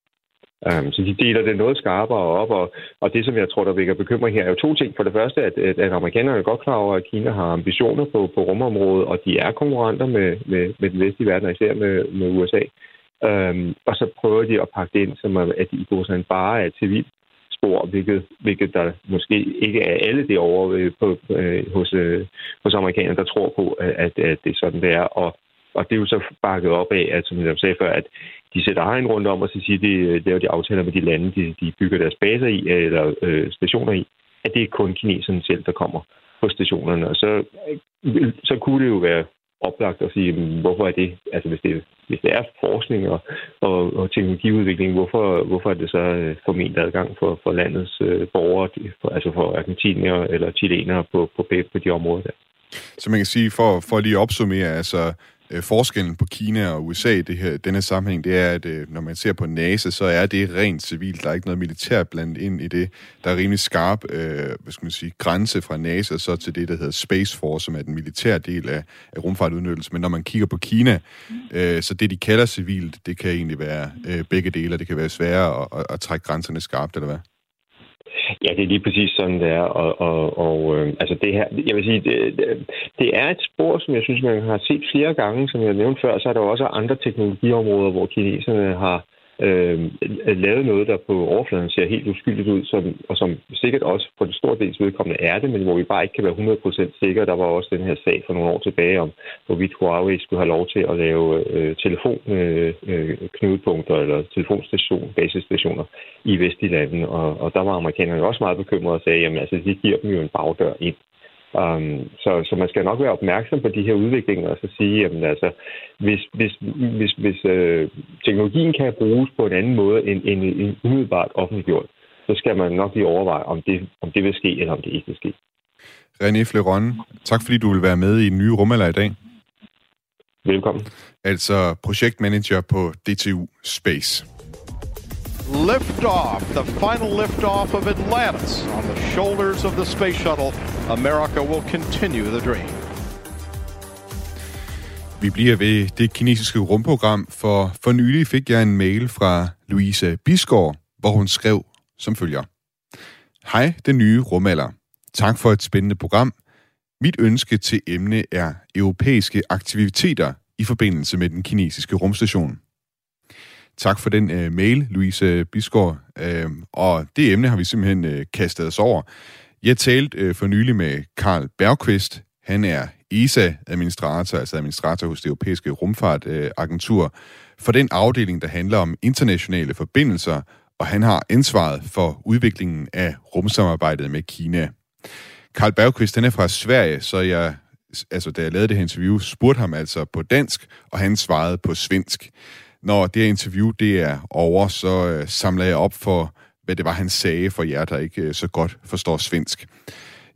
Um, så de deler det noget skarpere op, og, og det, som jeg tror, der vækker bekymring her, er jo to ting. For det første, at, at, at amerikanerne er godt klar over, at Kina har ambitioner på, på rumområdet, og de er konkurrenter med, med, med den vestlige verden, og især med, med USA. Øhm, og så prøver de at pakke det ind, som at de går sådan bare er et civilt spor, hvilket, hvilket der måske ikke er alle det over øh, på, øh, hos, øh, hos amerikanerne, der tror på, at, at det er sådan, det er. Og, og det er jo så bakket op af, at, som jeg sagde før, at de sætter egen rundt om, og så siger, de øh, laver de aftaler med de lande, de, de bygger deres baser i, øh, eller øh, stationer i, at det er kun kineserne selv, der kommer på stationerne. Og så, så kunne det jo være oplagt at sige, hvorfor er det, altså hvis det, hvis det er forskning og, og, og teknologiudvikling, hvorfor, hvorfor er det så øh, formentlig adgang for, for landets øh, borgere, for, altså for argentinere eller chilenere på, på, på de områder der? Så man kan sige, for, for lige at opsummere, altså øh, forskellen på Kina og USA i det her, denne sammenhæng, det er, at øh, når man ser på NASA, så er det rent civilt. Der er ikke noget militær blandt ind i det. Der er rimelig skarp øh, hvad skal man sige, grænse fra NASA så til det, der hedder Space Force, som er den militære del af, af rumfartudnyttelse. Men når man kigger på Kina, øh, så det, de kalder civilt, det kan egentlig være øh, begge dele, det kan være sværere at, at, at trække grænserne skarpt, eller hvad? Ja, det er lige præcis sådan, det er. Og, og, og øh, altså det her, jeg vil sige, det, det er et spor, som jeg synes, man har set flere gange, som jeg nævnte før, så er der også andre teknologiområder, hvor kineserne har øh, øh, lavet noget, der på overfladen ser helt uskyldigt ud, som, og som sikkert også på det store dels vedkommende er det, men hvor vi bare ikke kan være 100% sikre. Der var også den her sag for nogle år tilbage om, hvorvidt Huawei skulle have lov til at lave øh, telefonknudepunkter øh, øh eller telefonstation, basisstationer i vestlige lande, og, og der var amerikanerne også meget bekymrede og sagde, jamen altså, de giver dem jo en bagdør ind Um, så, så man skal nok være opmærksom på de her udviklinger og så sige, at altså, hvis, hvis, hvis, hvis øh, teknologien kan bruges på en anden måde end, end, end umiddelbart offentliggjort, så skal man nok lige overveje, om det, om det vil ske, eller om det ikke vil ske. René Fleron, tak fordi du vil være med i den nye rumalder i dag. Velkommen. Altså projektmanager på DTU Space. Liftoff, the final liftoff of Atlantis on the shoulders of the space shuttle. America will continue the dream. Vi bliver ved det kinesiske rumprogram, for for nylig fik jeg en mail fra Louise Bisgaard, hvor hun skrev som følger. Hej, den nye rumalder. Tak for et spændende program. Mit ønske til emne er europæiske aktiviteter i forbindelse med den kinesiske rumstation. Tak for den uh, mail, Louise Bisgaard. Uh, og det emne har vi simpelthen uh, kastet os over. Jeg talte øh, for nylig med Karl Bergqvist. Han er ESA-administrator, altså administrator hos det europæiske rumfartagentur, for den afdeling, der handler om internationale forbindelser, og han har ansvaret for udviklingen af rumsamarbejdet med Kina. Karl Bergqvist, han er fra Sverige, så jeg, altså, da jeg lavede det her interview, spurgte ham altså på dansk, og han svarede på svensk. Når det her interview det er over, så øh, samler jeg op for, hvad det var, han sagde for jer, der ikke øh, så godt forstår svensk.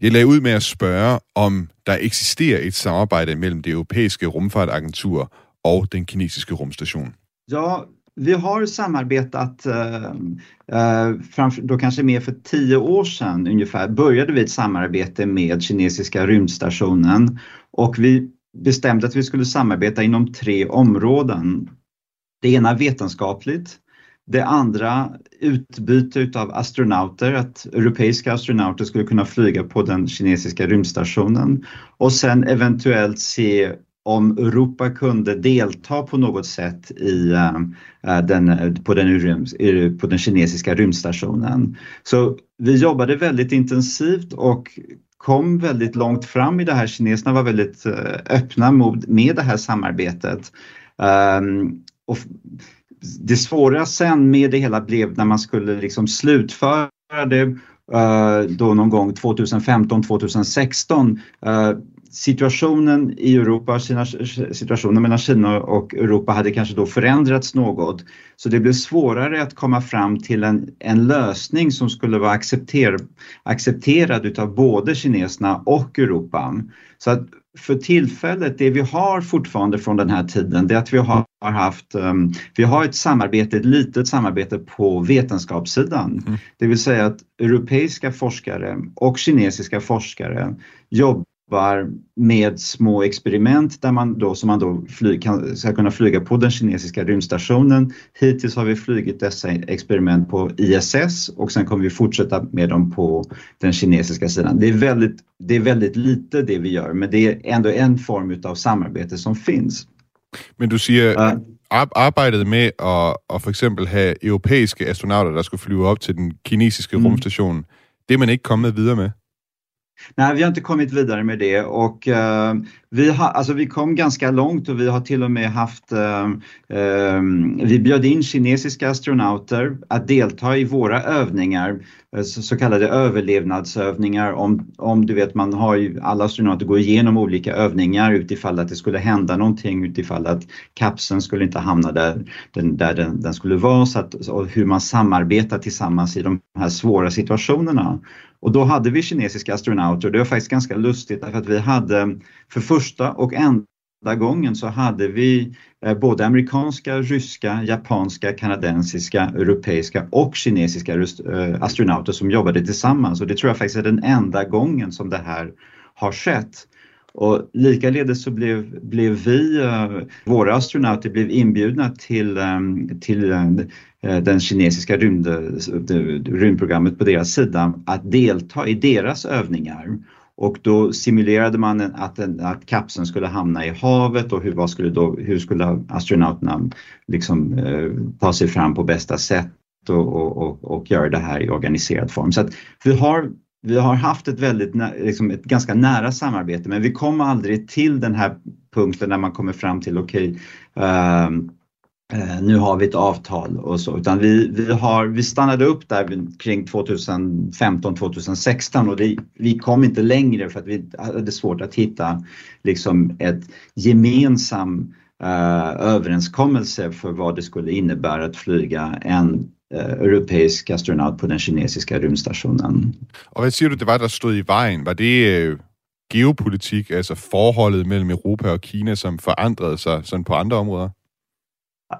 Jeg lagde ud med at spørge, om der eksisterer et samarbejde mellem det europæiske rumfartagentur og den kinesiske rumstation. Ja, vi har samarbetat, eh, eh då kanske mer för tio år sedan ungefär, började vi ett samarbete med kinesiska rymdstationen och vi bestämde att vi skulle samarbeta inom tre områden. Det ena vetenskapligt, det andra utbyte utav astronauter, att europeiska astronauter skulle kunna flyga på den kinesiska rymdstationen och sen eventuellt se om Europa kunde delta på något sätt i, uh, den, på, den, på den kinesiska rymdstationen. Så vi jobbade väldigt intensivt och kom väldigt långt fram i det här. Kineserna var väldigt uh, öppna med det här samarbetet. Um, och det svåra sen med det hela blev när man skulle liksom slutföra det eh, då någon gång 2015, 2016 eh, situationen i Europa, situationen mellan Kina och Europa hade kanske då förändrats något. Så det blev svårare att komma fram till en, en lösning som skulle vara accepter, accepterad utav både kineserna och Europa. Så att för tillfället, det vi har fortfarande från den här tiden, det är att vi har haft, um, vi har ett samarbete, ett litet samarbete på vetenskapssidan. Mm. Det vill säga att europeiska forskare och kinesiska forskare jobbar jobbar med små experiment där man då, som man då fly, kan, ska kunna flyga på den kinesiska rymdstationen. Hittills har vi flugit dessa experiment på ISS och sen kommer vi fortsätta med dem på den kinesiska sidan. Det är väldigt, det är väldigt lite det vi gör, men det är ändå en form utav samarbete som finns. Men du siger, uh, arbejdet med at, at for eksempel have europæiske astronauter, der skulle flyve op til den kinesiske mm. rumstation, det er man ikke kommet videre med? Nej, vi har inte kommit vidare med det och eh, vi, har, alltså, vi kom ganska långt och vi har till och med haft, uh, uh, vi bjöd in kinesiska astronauter att delta i våra övningar, eh, så, så kallade överlevnadsövningar. Om, om du vet, man har ju, alla astronauter går igenom olika övningar utifall att det skulle hända någonting, utifall att kapseln skulle inte hamna där den, där den, den skulle vara, så att, och hur man samarbetar tillsammans i de här svåra situationerna. Och då hade vi kinesiska astronauter och det var faktiskt ganska lustigt därför att vi hade för första och enda gången så hade vi eh, både amerikanska, ryska, japanska, kanadensiska, europeiska och kinesiska eh, astronauter som jobbade tillsammans och det tror jag faktiskt är den enda gången som det här har skett. Och likaledes så blev, blev vi, eh, våra astronauter blev inbjudna till, till den kinesiska rymd, rymdprogrammet på deras sida att delta i deras övningar. Och då simulerade man att, att kapseln skulle hamna i havet och hur, vad skulle då, hur skulle astronauterna liksom, eh, ta sig fram på bästa sätt och, och, och, och göra det här i organiserad form. Så att vi har vi har haft ett väldigt, liksom ett ganska nära samarbete men vi kom aldrig till den här punkten där man kommer fram till okej, okay, uh, eh, nu har vi ett avtal och så, utan vi, vi, har, vi stannade upp där kring 2015-2016 och det, vi kom inte längre för att vi hade svårt att hitta liksom ett gemensam uh, överenskommelse för vad det skulle innebära att flyga en eh, europeisk astronaut på den kinesiska rymdstationen. Og hvad siger du, det var, der stod i vejen? Var det øh, geopolitik, altså forholdet mellem Europa og Kina, som forandrede sig sådan på andre områder?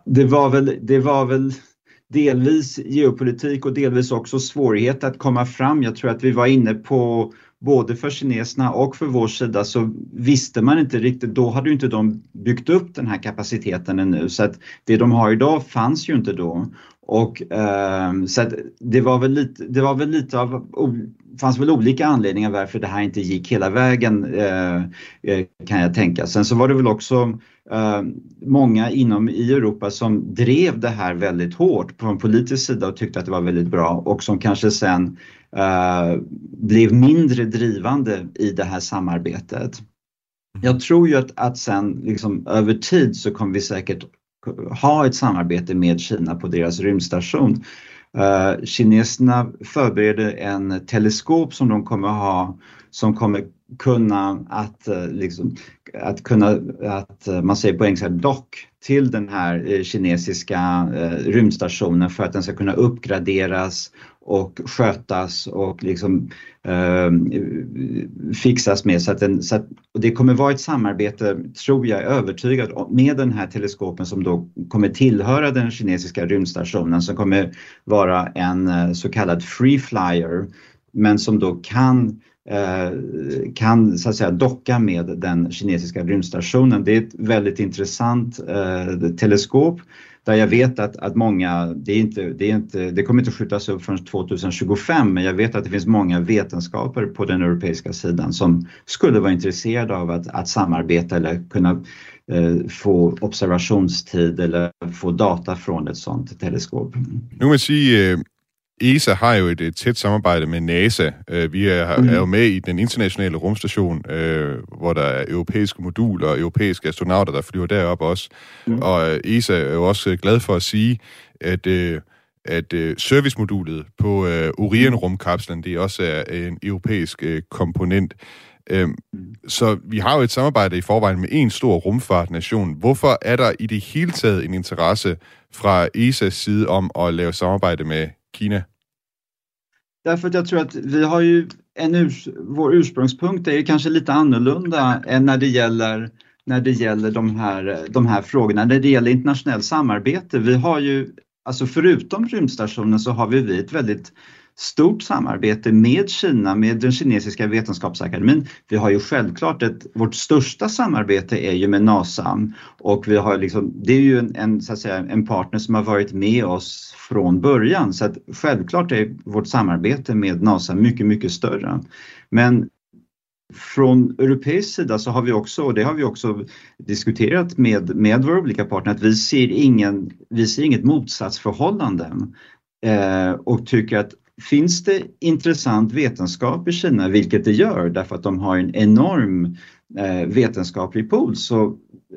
Det var väl, det var väl delvis geopolitik och delvis också svårighet att komma fram. Jag tror att vi var inne på både för kineserna och för vår sida så visste man inte riktigt, då hade ju inte de byggt upp den här kapaciteten ännu så att det de har idag fanns ju inte då. Och eh, så det var väl lite, det var väl lite av, fanns väl olika anledningar varför det här inte gick hela vägen eh, kan jag tänka. Sen så var det väl också eh, många inom i Europa som drev det här väldigt hårt på en politisk sida och tyckte att det var väldigt bra och som kanske sen blev mindre drivande i det här samarbetet. Jag tror ju att, att sen liksom över tid så kommer vi säkert ha ett samarbete med Kina på deras rymdstation. Uh, kineserna förbereder en teleskop som de kommer ha som kommer kunna att, uh, liksom, att kunna, att uh, man säger på engelska dock till den här kinesiska rymdstationen för att den ska kunna uppgraderas och skötas och liksom eh, fixas med. Så att, den, så att det kommer vara ett samarbete, tror jag, övertygad med den här teleskopen som då kommer tillhöra den kinesiska rymdstationen som kommer vara en eh, så kallad free flyer men som då kan eh, Eh, kan så att säga docka med den kinesiska rymdstationen. Det är ett väldigt intressant eh, teleskop där jag vet att, att många, det, är inte, det, är inte, det kommer inte skjutas upp förrän 2025 men jag vet att det finns många vetenskaper på den europeiska sidan som skulle vara intresserade av att, att samarbeta eller kunna eh, få observationstid eller få data från ett sådant teleskop. Nu kan man säga eh, ESA har jo et, et tæt samarbejde med NASA. Uh, vi er, mm. er jo med i den internationale rumstation, uh, hvor der er europæiske moduler og europæiske astronauter, der flyver derop også. Mm. Og uh, ESA er jo også glad for at sige, at, uh, at uh, servicemodulet på uh, Orion-rumkapslen, det også er en europæisk uh, komponent. Uh, så vi har jo et samarbejde i forvejen med en stor rumfartnation. Hvorfor er der i det hele taget en interesse fra ESA's side om at lave samarbejde med Kina? Därför att jag tror att vi har ju en urs vår ursprungspunkt är ju kanske lite annorlunda än när det gäller när det gäller de här, de här frågorna. När det gäller internationellt samarbete, vi har ju, alltså förutom rymdstationen så har vi ett väldigt stort samarbete med Kina, med den kinesiska vetenskapsakademin. Vi har ju självklart ett, vårt största samarbete är ju med NASA och vi har liksom, det är ju en, en, så att säga, en partner som har varit med oss från början så att självklart är vårt samarbete med NASA mycket, mycket större. Men från europeisk sida så har vi också, och det har vi också diskuterat med, med våra olika partner, att vi ser, ingen, vi ser inget motsatsförhållande eh, och tycker att finns det intressant vetenskap i Kina, vilket det gör därför att de har en enorm eh, vetenskaplig pool, så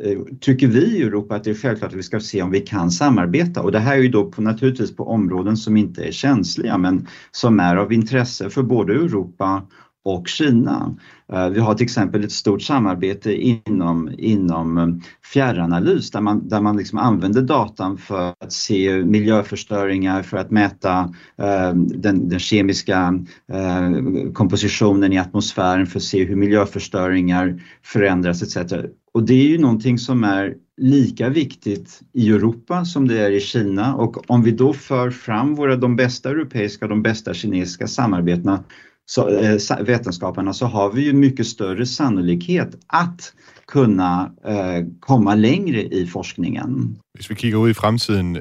eh, tycker vi i Europa att det är självklart att vi ska se om vi kan samarbeta. Och det här är ju då på, naturligtvis på områden som inte är känsliga men som är av intresse för både Europa och Kina. Eh, vi har till exempel ett stort samarbete inom, inom eh, fjärranalys där man, där man liksom använder datan för att se miljöförstöringar, för att mäta eh, den, den, kemiska eh, kompositionen i atmosfären, för att se hur miljöförstöringar förändras etc. Och det är ju någonting som är lika viktigt i Europa som det är i Kina och om vi då för fram våra, de bästa europeiska och de bästa kinesiska samarbetena så, eh, vetenskaperna så har vi ju mycket större sannolikhet att kunna eh, komma längre i forskningen. Hvis vi kigger ud i fremtiden,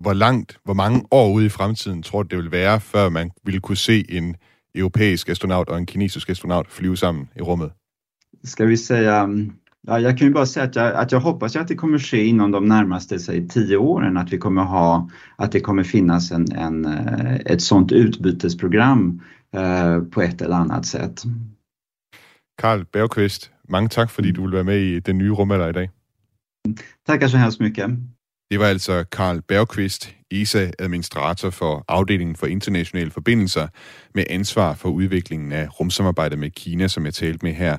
hvor langt, hvor mange år ude i fremtiden tror du, det vil være, før man ville kunne se en europæisk astronaut och en kinesisk astronaut flyga sammen i rummet? Ska vi säga, ja, jag kan ju bara säga att jag, att jag hoppas att det kommer ske inom de närmaste säg, tio åren, att vi kommer ha, att det kommer finnas en, en, eh, ett sådant utbytesprogram øh, på et eller andet sätt. Karl Bergqvist, mange tak, fordi du vil være med i den nye rumalder i dag. Tackar så hemskt mycket. Det var altså Karl Bergqvist, ESA-administrator for afdelingen for internationale forbindelser, med ansvar for udviklingen af rumsamarbejdet med Kina, som jeg talte med her.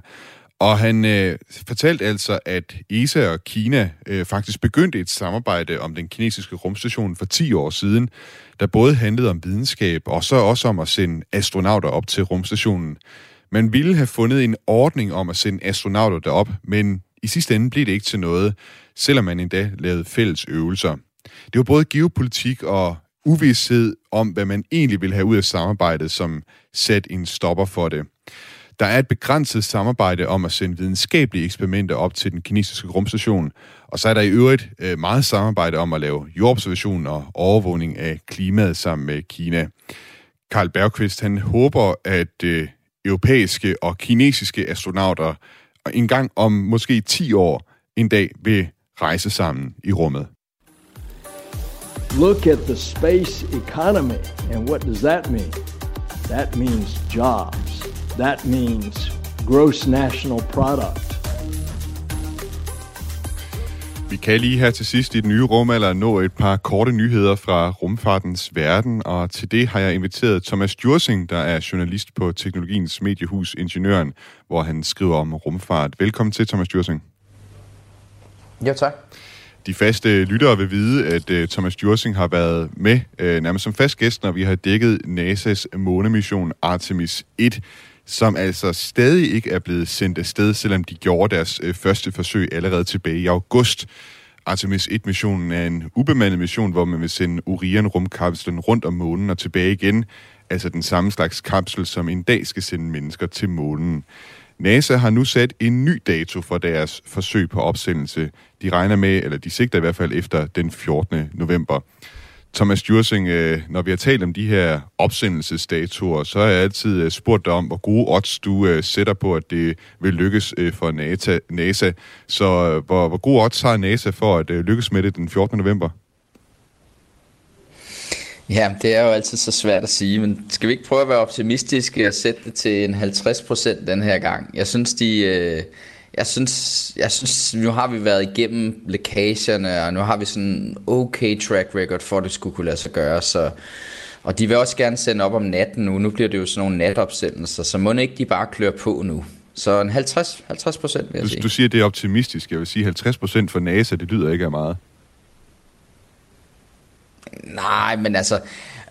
Og han øh, fortalte altså, at ESA og Kina øh, faktisk begyndte et samarbejde om den kinesiske rumstation for 10 år siden, der både handlede om videnskab og så også om at sende astronauter op til rumstationen. Man ville have fundet en ordning om at sende astronauter derop, men i sidste ende blev det ikke til noget, selvom man endda lavede fælles øvelser. Det var både geopolitik og uvidshed om, hvad man egentlig ville have ud af samarbejdet, som satte en stopper for det. Der er et begrænset samarbejde om at sende videnskabelige eksperimenter op til den kinesiske rumstation, og så er der i øvrigt øh, meget samarbejde om at lave jordobservation og overvågning af klimaet sammen med Kina. Karl Bergqvist han håber, at øh, europæiske og kinesiske astronauter en gang om måske 10 år en dag vil rejse sammen i rummet. Look at the space economy, and what does that mean? That means jobs. That means gross national product. Vi kan lige her til sidst i den nye rumalder nå et par korte nyheder fra rumfartens verden, og til det har jeg inviteret Thomas Djursing, der er journalist på Teknologiens Mediehus Ingeniøren, hvor han skriver om rumfart. Velkommen til, Thomas Djursing. Jo, tak. De faste lyttere vil vide, at uh, Thomas Djursing har været med uh, nærmest som fast gæst, når vi har dækket NASA's månemission Artemis 1 som altså stadig ikke er blevet sendt afsted, selvom de gjorde deres øh, første forsøg allerede tilbage i august. Artemis 1-missionen er en ubemandet mission, hvor man vil sende Orion-rumkapslen rundt om månen og tilbage igen, altså den samme slags kapsel, som en dag skal sende mennesker til månen. NASA har nu sat en ny dato for deres forsøg på opsendelse. De regner med, eller de sigter i hvert fald efter den 14. november. Thomas Jursing, øh, når vi har talt om de her opsendelsesdatoer, så har jeg altid øh, spurgt dig om, hvor gode odds du øh, sætter på, at det vil lykkes for NASA. Så hvor, hvor gode odds har NASA for at lykkes med det den 14. november? Ja, det er jo altid så svært at sige, men skal vi ikke prøve at være optimistiske og sætte det til en 50 procent den her gang? Jeg synes, de... Øh jeg synes, jeg synes, nu har vi været igennem lækagerne, og nu har vi sådan en okay track record for, at det skulle kunne lade sig gøre, så... Og de vil også gerne sende op om natten nu. Nu bliver det jo sådan nogle natopsendelser, så må ikke de bare klør på nu. Så en 50, 50 procent vil jeg du, sige. Du siger, det er optimistisk. Jeg vil sige 50 procent for NASA, det lyder ikke af meget. Nej, men altså,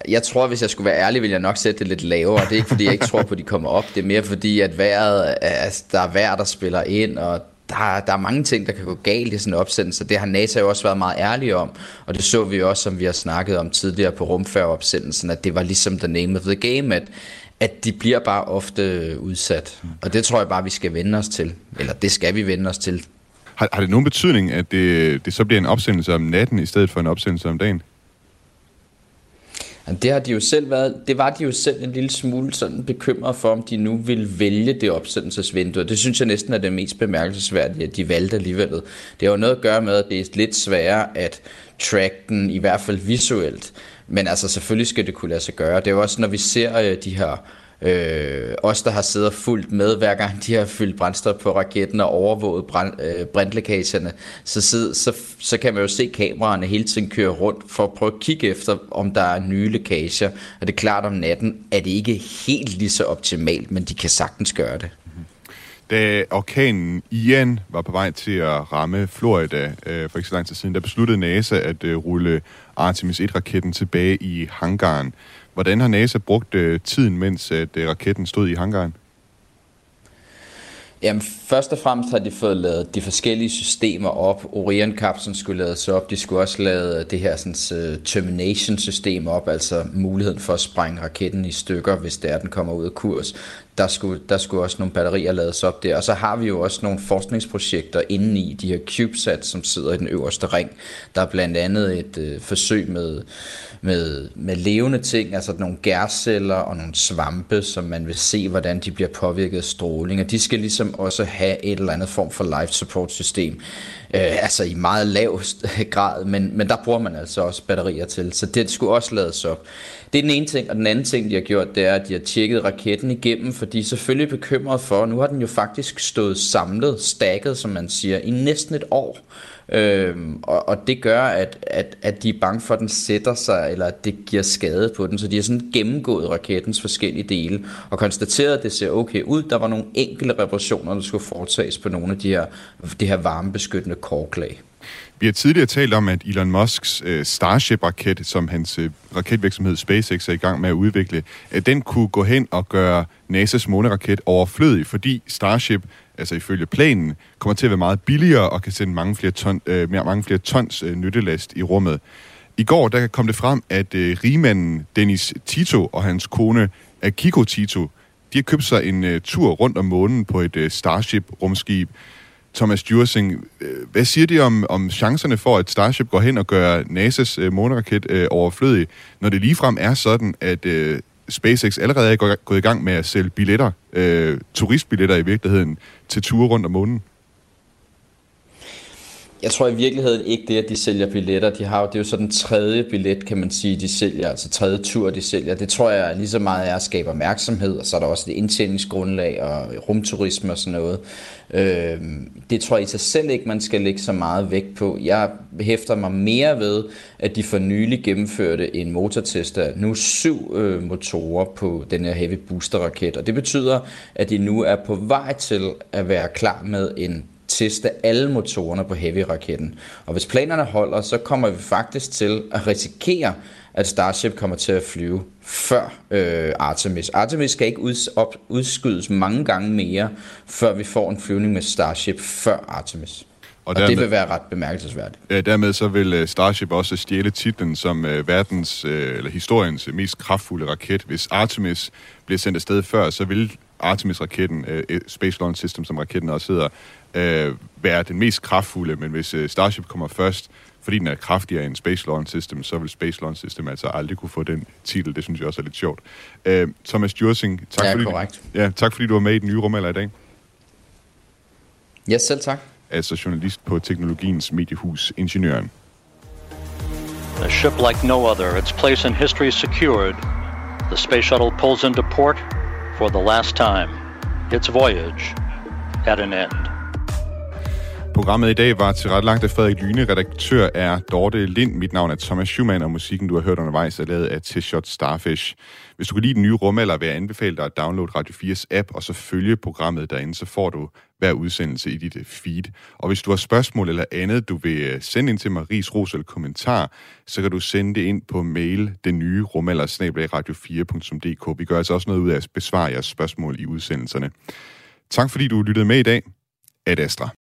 jeg tror, hvis jeg skulle være ærlig, ville jeg nok sætte det lidt lavere. Det er ikke, fordi jeg ikke tror på, at de kommer op. Det er mere fordi, at vejret, altså, der er vejr, der spiller ind, og der, der er mange ting, der kan gå galt i sådan en opsendelse. Det har NASA jo også været meget ærlig om, og det så vi også, som vi har snakket om tidligere på rumfærgeopsendelsen, at det var ligesom the name of the game, at, at de bliver bare ofte udsat. Og det tror jeg bare, vi skal vende os til. Eller det skal vi vende os til. Har, har det nogen betydning, at det, det så bliver en opsendelse om natten, i stedet for en opsendelse om dagen? Det har de jo selv været, det var de jo selv en lille smule sådan bekymret for, om de nu vil vælge det opsendelsesvindue. Det synes jeg næsten er det mest bemærkelsesværdige, at de valgte alligevel. Det har jo noget at gøre med, at det er lidt sværere at track den, i hvert fald visuelt. Men altså selvfølgelig skal det kunne lade sig gøre. Det er jo også, når vi ser øh, de her Øh, os, der har siddet og fulgt med, hver gang de har fyldt brændstof på raketten og overvåget brand, øh, så, så, så, så kan man jo se kameraerne hele tiden køre rundt for at prøve at kigge efter, om der er nye lækager. Og det er klart, om natten er det ikke helt lige så optimalt, men de kan sagtens gøre det. Da orkanen Ian var på vej til at ramme Florida øh, for ikke så lang tid siden, der besluttede NASA at øh, rulle Artemis 1-raketten tilbage i hangaren. Hvordan har NASA brugt øh, tiden, mens at, øh, raketten stod i hangaren? Jamen, først og fremmest har de fået lavet de forskellige systemer op. Orion-kapslen skulle lades op. De skulle også lave øh, det her sådan, uh, termination-system op, altså muligheden for at sprænge raketten i stykker, hvis det er, den kommer ud af kurs. Der skulle, der skulle også nogle batterier lades op der. Og så har vi jo også nogle forskningsprojekter inde i de her CubeSats, som sidder i den øverste ring. Der er blandt andet et øh, forsøg med med, med levende ting, altså nogle gærceller og nogle svampe, som man vil se, hvordan de bliver påvirket af stråling. Og de skal ligesom også have et eller andet form for life support system. Øh, altså i meget lav grad, men, men der bruger man altså også batterier til. Så det skulle også lades op. Det er den ene ting, og den anden ting, de har gjort, det er, at de har tjekket raketten igennem, fordi de er selvfølgelig bekymret for, nu har den jo faktisk stået samlet, stakket, som man siger, i næsten et år. Øhm, og, og det gør, at, at, at de er bange for, at den sætter sig, eller at det giver skade på den. Så de har sådan gennemgået rakettens forskellige dele, og konstateret, at det ser okay ud. Der var nogle enkelte reparationer, der skulle foretages på nogle af de her, de her varmebeskyttende korklag. Vi har tidligere talt om, at Elon Musks øh, Starship-raket, som hans øh, raketvirksomhed SpaceX er i gang med at udvikle, at den kunne gå hen og gøre NASA's måneraket overflødig, fordi Starship altså ifølge planen, kommer til at være meget billigere og kan sende mange flere, ton, øh, mange flere tons øh, nyttelast i rummet. I går der kom det frem, at øh, rigmanden Dennis Tito og hans kone Akiko Tito, de har købt sig en øh, tur rundt om månen på et øh, Starship-rumskib. Thomas Djursing, øh, hvad siger de om, om chancerne for, at Starship går hen og gør NASA's øh, måneraket øh, overflødig, når det ligefrem er sådan, at øh, SpaceX allerede er gået i gang med at sælge billetter, øh, turistbilletter i virkeligheden, til ture rundt om månen? Jeg tror i virkeligheden ikke det, at de sælger billetter. De har jo, det er jo sådan tredje billet, kan man sige, de sælger, altså tredje tur, de sælger. Det tror jeg lige så meget er at skabe opmærksomhed, og så er der også det indtjeningsgrundlag og rumturisme og sådan noget. Øh, det tror jeg i sig selv ikke, man skal lægge så meget vægt på. Jeg hæfter mig mere ved, at de for nylig gennemførte en motortest af nu syv øh, motorer på den her Heavy Booster raket, og det betyder, at de nu er på vej til at være klar med en teste alle motorerne på Heavy-raketten. Og hvis planerne holder, så kommer vi faktisk til at risikere, at Starship kommer til at flyve før øh, Artemis. Artemis skal ikke uds- op- udskydes mange gange mere, før vi får en flyvning med Starship før Artemis. Og, og dermed, det vil være ret bemærkelsesværdigt. Ja, dermed så vil øh, Starship også stjæle titlen som uh, verdens, uh, eller historiens mest kraftfulde raket. Hvis Artemis bliver sendt afsted før, så vil Artemis-raketten, uh, Space Launch System, som raketten også hedder, uh, være den mest kraftfulde, men hvis uh, Starship kommer først, fordi den er kraftigere end Space Launch System, så vil Space Launch System altså aldrig kunne få den titel. Det synes jeg også er lidt sjovt. Uh, Thomas Jursing, tak, ja, fordi, korrekt. ja, tak fordi du var med i den nye rumalder i dag. Ja, selv tak. Altså journalist på Teknologiens Mediehus Ingeniøren. A ship like no other, its place in history secured. The space shuttle pulls into port for the last time. Its voyage at an end. Programmet i dag var tilrettelagt af Frederik Lyne, redaktør er Dorte Lind. Mit navn er Thomas Schumann, og musikken, du har hørt undervejs, er lavet af T-Shot Starfish. Hvis du kan lide den nye rumalder, vil jeg anbefale dig at downloade Radio 4's app, og så følge programmet derinde, så får du hver udsendelse i dit øh, feed. Og hvis du har spørgsmål eller andet, du vil øh, sende ind til mig, ris, ros eller kommentar, så kan du sende det ind på mail, den nye rumalder, radio4.dk. Vi gør altså også noget ud af at besvare jeres spørgsmål i udsendelserne. Tak fordi du lyttede med i dag. Ad Astra.